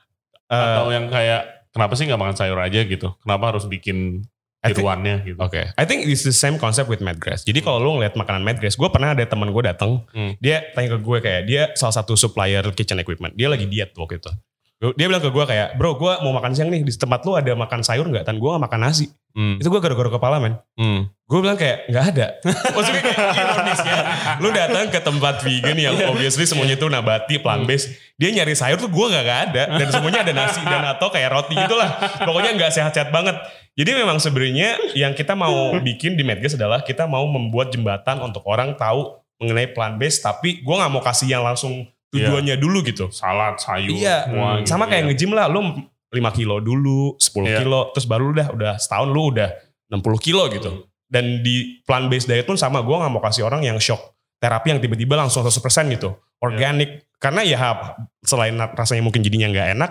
Eh, Atau yang kayak kenapa sih nggak makan sayur aja gitu? Kenapa harus bikin tiruannya gitu? Oke, I think it's the same concept with Madgrass. Jadi kalau lu ngeliat makanan Madgrass, gue pernah ada teman gue datang, Hmm. dia tanya ke gue kayak dia salah satu supplier kitchen equipment. Dia lagi diet waktu itu. Dia bilang ke gue kayak, bro gue mau makan siang nih di tempat lu ada makan sayur nggak? Dan gue gak makan nasi. Hmm. Itu gue garuk-garuk kepala men. Hmm. Gue bilang kayak nggak ada. Maksudnya kayak ironis ya. Lu datang ke tempat vegan yang obviously semuanya itu nabati, plant based. Dia nyari sayur tuh gue gak, ada. Dan semuanya ada nasi dan atau kayak roti gitulah. Pokoknya nggak sehat-sehat banget. Jadi memang sebenarnya yang kita mau bikin di Medgas adalah kita mau membuat jembatan untuk orang tahu mengenai plant based. Tapi gue nggak mau kasih yang langsung tujuannya dulu gitu. Salad, sayur, Iya, semua gitu, sama kayak iya. nge-gym lah, lu 5 kilo dulu, 10 Iya. kilo, terus baru udah udah setahun lu udah 60 kilo gitu. Hmm. Dan di plant based diet pun sama, gue nggak mau kasih orang yang shock terapi yang tiba-tiba langsung 100% gitu, organik. Karena ya selain rasanya mungkin jadinya nggak enak,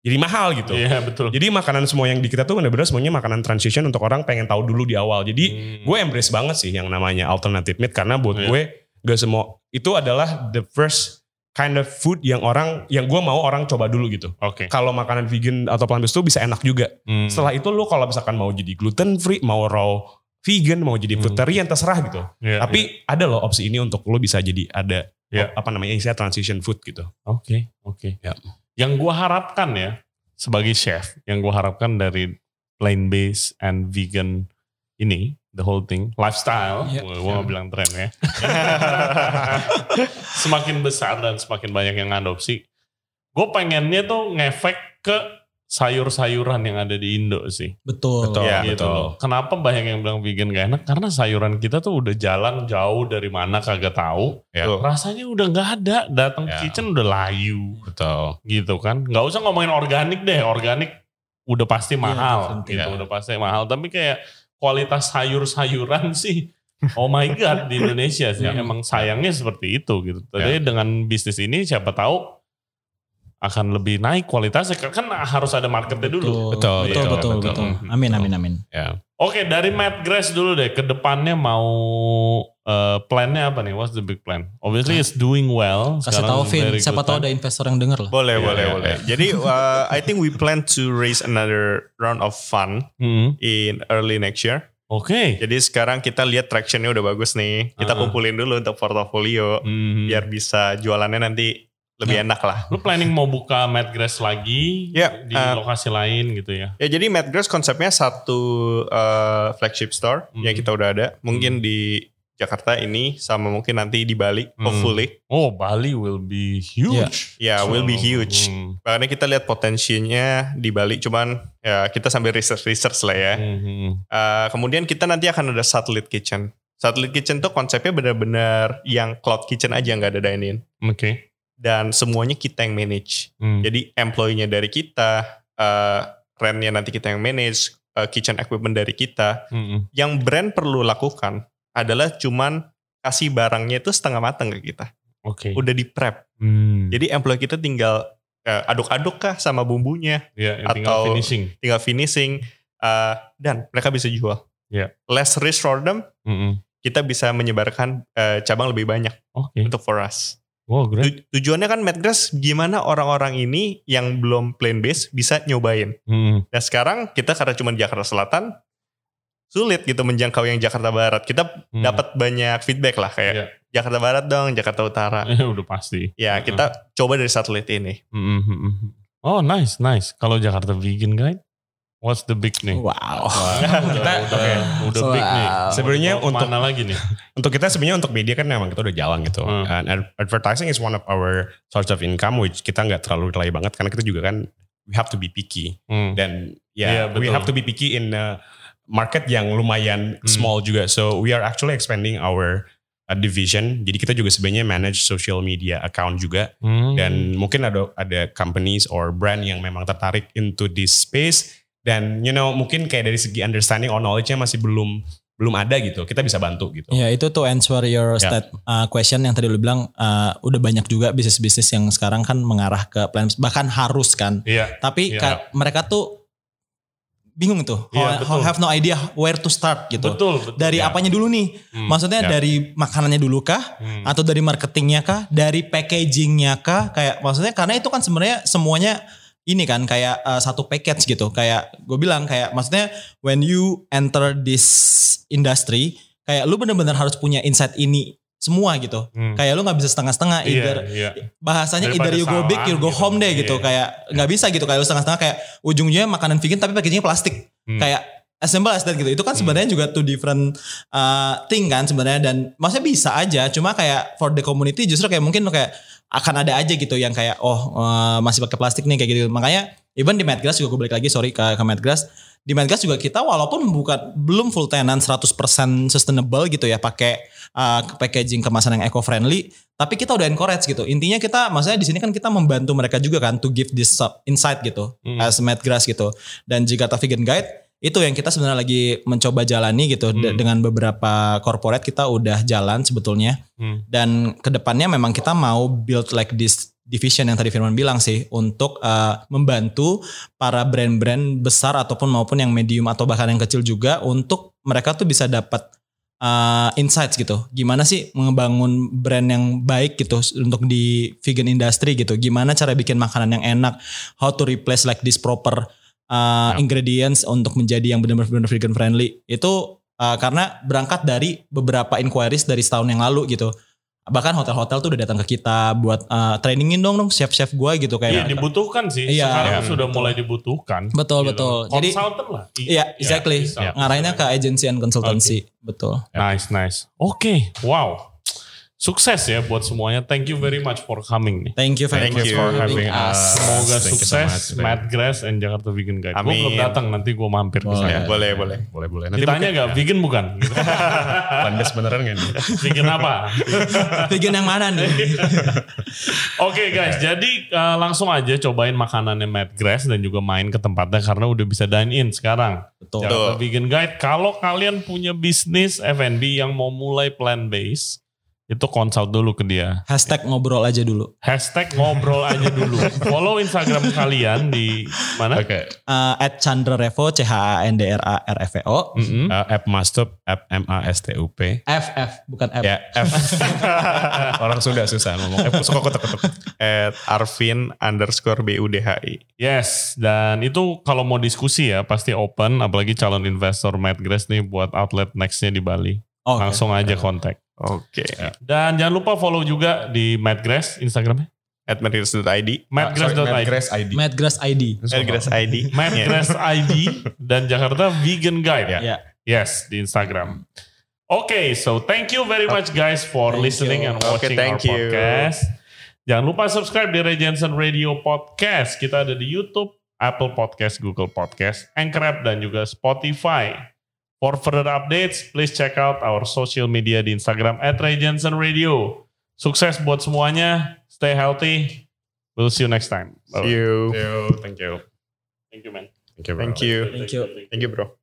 jadi mahal gitu. Iya betul. Jadi makanan semua yang di kita tuh bener-bener semuanya makanan transition untuk orang pengen tahu dulu di awal. Jadi Hmm. gue embrace banget sih yang namanya alternative meat karena buat Iya. gue gak semua itu adalah the first kind of food yang orang yang gue mau orang coba dulu gitu. Oke. Kalau makanan vegan atau plant based itu bisa enak juga. Hmm. Setelah itu lu kalau misalkan mau jadi gluten free, mau raw vegan, mau jadi Hmm. fruitarian terserah gitu. Iya, Tapi ada loh opsi ini untuk lo bisa jadi ada Iya. apa namanya istilah transition food gitu. Oke, oke. Ya. Yang gua harapkan ya sebagai chef, yang gua harapkan dari plant based and vegan ini, the whole thing, lifestyle, Ya. gua, gua mau bilang tren ya. semakin besar dan semakin banyak yang adopsi, gue pengennya tuh ngefek ke sayur-sayuran yang ada di Indo sih. Betul. Betul. Ya, betul. gitu loh. Kenapa banyak yang bilang vegan gak enak? Karena sayuran kita tuh udah jalan jauh dari mana kagak tahu. Ya. Rasanya udah nggak ada. Datang Ya. kitchen udah layu Betul. gitu kan. Nggak usah ngomongin organik deh. Organik udah pasti Iya, mahal definitely. gitu. Ya. Udah pasti mahal. Tapi kayak kualitas sayur-sayuran sih. Oh my god di Indonesia sih. Hmm. Emang sayangnya seperti itu gitu. Jadi dengan bisnis ini siapa tahu akan lebih naik kualitasnya. Kan harus ada marketnya dulu. Betul, Betul, betul, betul, betul. betul. Hmm. Amin, amin, amin. Ya. Oke, dari Matt Grace dulu deh. Ke depannya mau eh, plannya apa nih? What's the big plan? Obviously it's doing well. Kasih Sekarang tahu Vin, siapa tahu ada investor yang denger lah. Boleh, Iya, boleh, iya, boleh. iya. Jadi uh, I think we plan to raise another round of fund Hmm. in early next year. Oke. Jadi sekarang kita lihat tractionnya udah bagus nih. Kita Uh-uh. kumpulin dulu untuk portofolio Hmm. biar bisa jualannya nanti lebih Ya. enak lah. Lu planning mau buka Matt Grace lagi Ya, di uh, lokasi lain gitu ya? Ya jadi Mad Grass konsepnya satu uh, flagship store Hmm. yang kita udah ada. Mungkin di Jakarta ini sama mungkin nanti di Bali, Hmm. hopefully. Oh, Bali will be huge. Ya, will be huge. Hmm. Makanya kita lihat potensinya di Bali, cuman ya kita sambil research-research lah ya. Hmm, hmm. Uh, kemudian kita nanti akan ada satellite kitchen. Satellite kitchen tuh konsepnya benar-benar yang cloud kitchen aja nggak ada dine-in. Oke. Dan semuanya kita yang manage. Hmm. Jadi employee-nya dari kita, uh, rent-nya nanti kita yang manage, uh, kitchen equipment dari kita. Hmm. Yang brand perlu lakukan adalah cuman kasih barangnya itu setengah matang ke kita. Oke. Udah di prep. Hmm. Jadi employee kita tinggal uh, aduk-aduk kah sama bumbunya, Ya, tinggal atau- finishing. tinggal finishing, uh, dan mereka bisa jual. Iya. Less risk for them, Hmm, hmm. kita bisa menyebarkan uh, cabang lebih banyak Oke. untuk for us. Wow, great. Tu- tujuannya kan Madgrass gimana orang-orang ini yang belum plant based bisa nyobain. Hmm. Nah sekarang kita karena cuma Jakarta Selatan sulit gitu menjangkau yang Jakarta Barat. Kita Hmm. dapat banyak feedback lah kayak Iya. Jakarta Barat dong, Jakarta Utara. Udah pasti. Ya kita coba dari satelit ini. Hmm, hmm, hmm. Oh, nice, nice. Kalau Jakarta vegan guide, what's the big nih? Wow. Udah, Kita- udah, oke. udah big nih. Wow. Sebenarnya Mau untuk- mana lagi nih? Untuk kita sebenarnya untuk media kan memang kita udah jalan gitu. Hmm. And ad- advertising is one of our source of income which kita nggak terlalu rely banget karena kita juga kan we have to be picky Hmm. dan Iya, ya we betul. have to be picky in a market yang lumayan Hmm. small juga. So we are actually expanding our uh, division. Jadi kita juga sebenarnya manage social media account juga Hmm. dan mungkin ada ada companies or brand yang memang tertarik into this space dan you know mungkin kayak dari segi understanding or knowledge-nya masih belum belum ada gitu. Kita bisa bantu gitu. Ya itu tuh answer your Ya. stat uh, question yang tadi lu bilang uh, udah banyak juga bisnis-bisnis yang sekarang kan mengarah ke plan bahkan harus kan. Iya. Tapi Iya. ka- mereka tuh bingung tuh. Iya, how, how have no idea where to start gitu. Betul, betul. Dari Ya. apanya dulu nih? Hmm. Maksudnya Ya. dari makanannya dulu kah? Hmm. Atau dari marketingnya kah? Dari packagingnya kah? Kayak maksudnya karena itu kan sebenarnya semuanya ini kan kayak uh, satu package gitu. Kayak gue bilang kayak maksudnya when you enter this industry, kayak lu bener-bener harus punya insight ini semua gitu. Hmm. Kayak lu nggak bisa setengah-setengah. Iya, Either iya. bahasanya Daripada either you go big, you go gitu. home deh gitu. Iya. Kayak nggak bisa gitu. Kayak lu setengah-setengah kayak ujung-ujungnya makanan vegan tapi packagingnya plastik. Hmm. Kayak as simple as that gitu. Itu kan sebenarnya juga two different uh, thing kan sebenarnya dan maksudnya bisa aja. Cuma kayak for the community justru kayak mungkin kayak akan ada aja gitu yang kayak oh uh, masih pakai plastik nih kayak gitu. Makanya even di Madgrass juga gue balik lagi sorry ke, ke Madgrass. Di Madgrass juga kita walaupun bukan belum full tenan 100% sustainable gitu ya pakai uh, packaging kemasan yang eco friendly tapi kita udah encourage gitu. Intinya kita maksudnya di sini kan kita membantu mereka juga kan to give this insight gitu Hmm. as Madgrass gitu. Dan Jakarta Vegan Guide itu yang kita sebenarnya lagi mencoba jalani gitu Hmm. dengan beberapa corporate kita udah jalan sebetulnya Hmm. dan ke depannya memang kita mau build like this division yang tadi Firman bilang sih untuk uh, membantu para brand-brand besar ataupun maupun yang medium atau bahkan yang kecil juga untuk mereka tuh bisa dapat uh, insights gitu. Gimana sih ngebangun brand yang baik gitu untuk di vegan industry gitu. Gimana cara bikin makanan yang enak, how to replace like this proper uh, Ya. ingredients untuk menjadi yang benar-benar vegan friendly. Itu Uh, karena berangkat dari beberapa inquiries dari setahun yang lalu gitu. Bahkan hotel-hotel tuh udah datang ke kita buat uh, trainingin dong dong chef-chef gue gitu Iya kayak. dibutuhkan sih. Iya. Sekarang Iya, sudah betul. mulai dibutuhkan. Betul, Gitu. betul. Jadi- Consultant lah. I- Iya, exactly. bisa. Ngarahinnya ke agency and consultancy. Betul. Nice, nice. Oke, wow. Sukses ya buat semuanya. Thank you very much for coming nih. Thank you very Thank much you for having us. us. Semoga Thank you so sukses much. Matt Grass and Jakarta Vegan Guide. Gue Amin. belum datang, nanti gue mampir ke Boleh. sana. Ya, boleh, boleh. Boleh boleh. Nanti Ditanya mungkin- gak, vegan bukan? Landas beneran gak nih? vegan apa? Vegan yang mana nih? Oke guys, jadi uh, langsung aja cobain makanannya Matt Grass dan juga main ke tempatnya karena udah bisa dine in sekarang. Betul. Jakarta Vegan Guide. Kalau kalian punya bisnis F&B yang mau mulai plant based, itu consult dulu ke dia. Hashtag ngobrol aja dulu. Hashtag ngobrol aja dulu. Follow Instagram kalian di mana? Oke. Uh, at Chandra Revo, C H A N D R A R F E O. Mm-mm. Uh, app Mastup, app M A S T U P. F F bukan F. Ya, F. Orang Sunda susah ngomong. F suka ketuk-ketuk. At Arvin underscore BUDHI. Yes, dan itu kalau mau diskusi ya pasti open, apalagi calon investor Matt Grass nih buat outlet nextnya di Bali. Oh. Langsung aja kontak. Oke. Dan jangan lupa follow juga di Matt Grass Instagramnya. At materials.id. Mattgrass.id. Grass ID. Madgrass ID. At ID. Mattgrass ID dan Jakarta Vegan Guide. Ya. Yes, di Instagram. Okay, so thank you very much guys for Thank listening you. and Okay, watching thank our you. podcast. Jangan lupa subscribe di Regensen Radio Podcast. Kita ada di YouTube, Apple Podcast, Google Podcast, Anchor App, dan juga Spotify. For further updates, please check out our social media di Instagram at Regensen Radio. Sukses buat semuanya. Stay healthy. We'll see you next time. See you. Thank you. Thank you. Thank you, man. Thank you. bro. Thank you. Thank you. Thank you bro.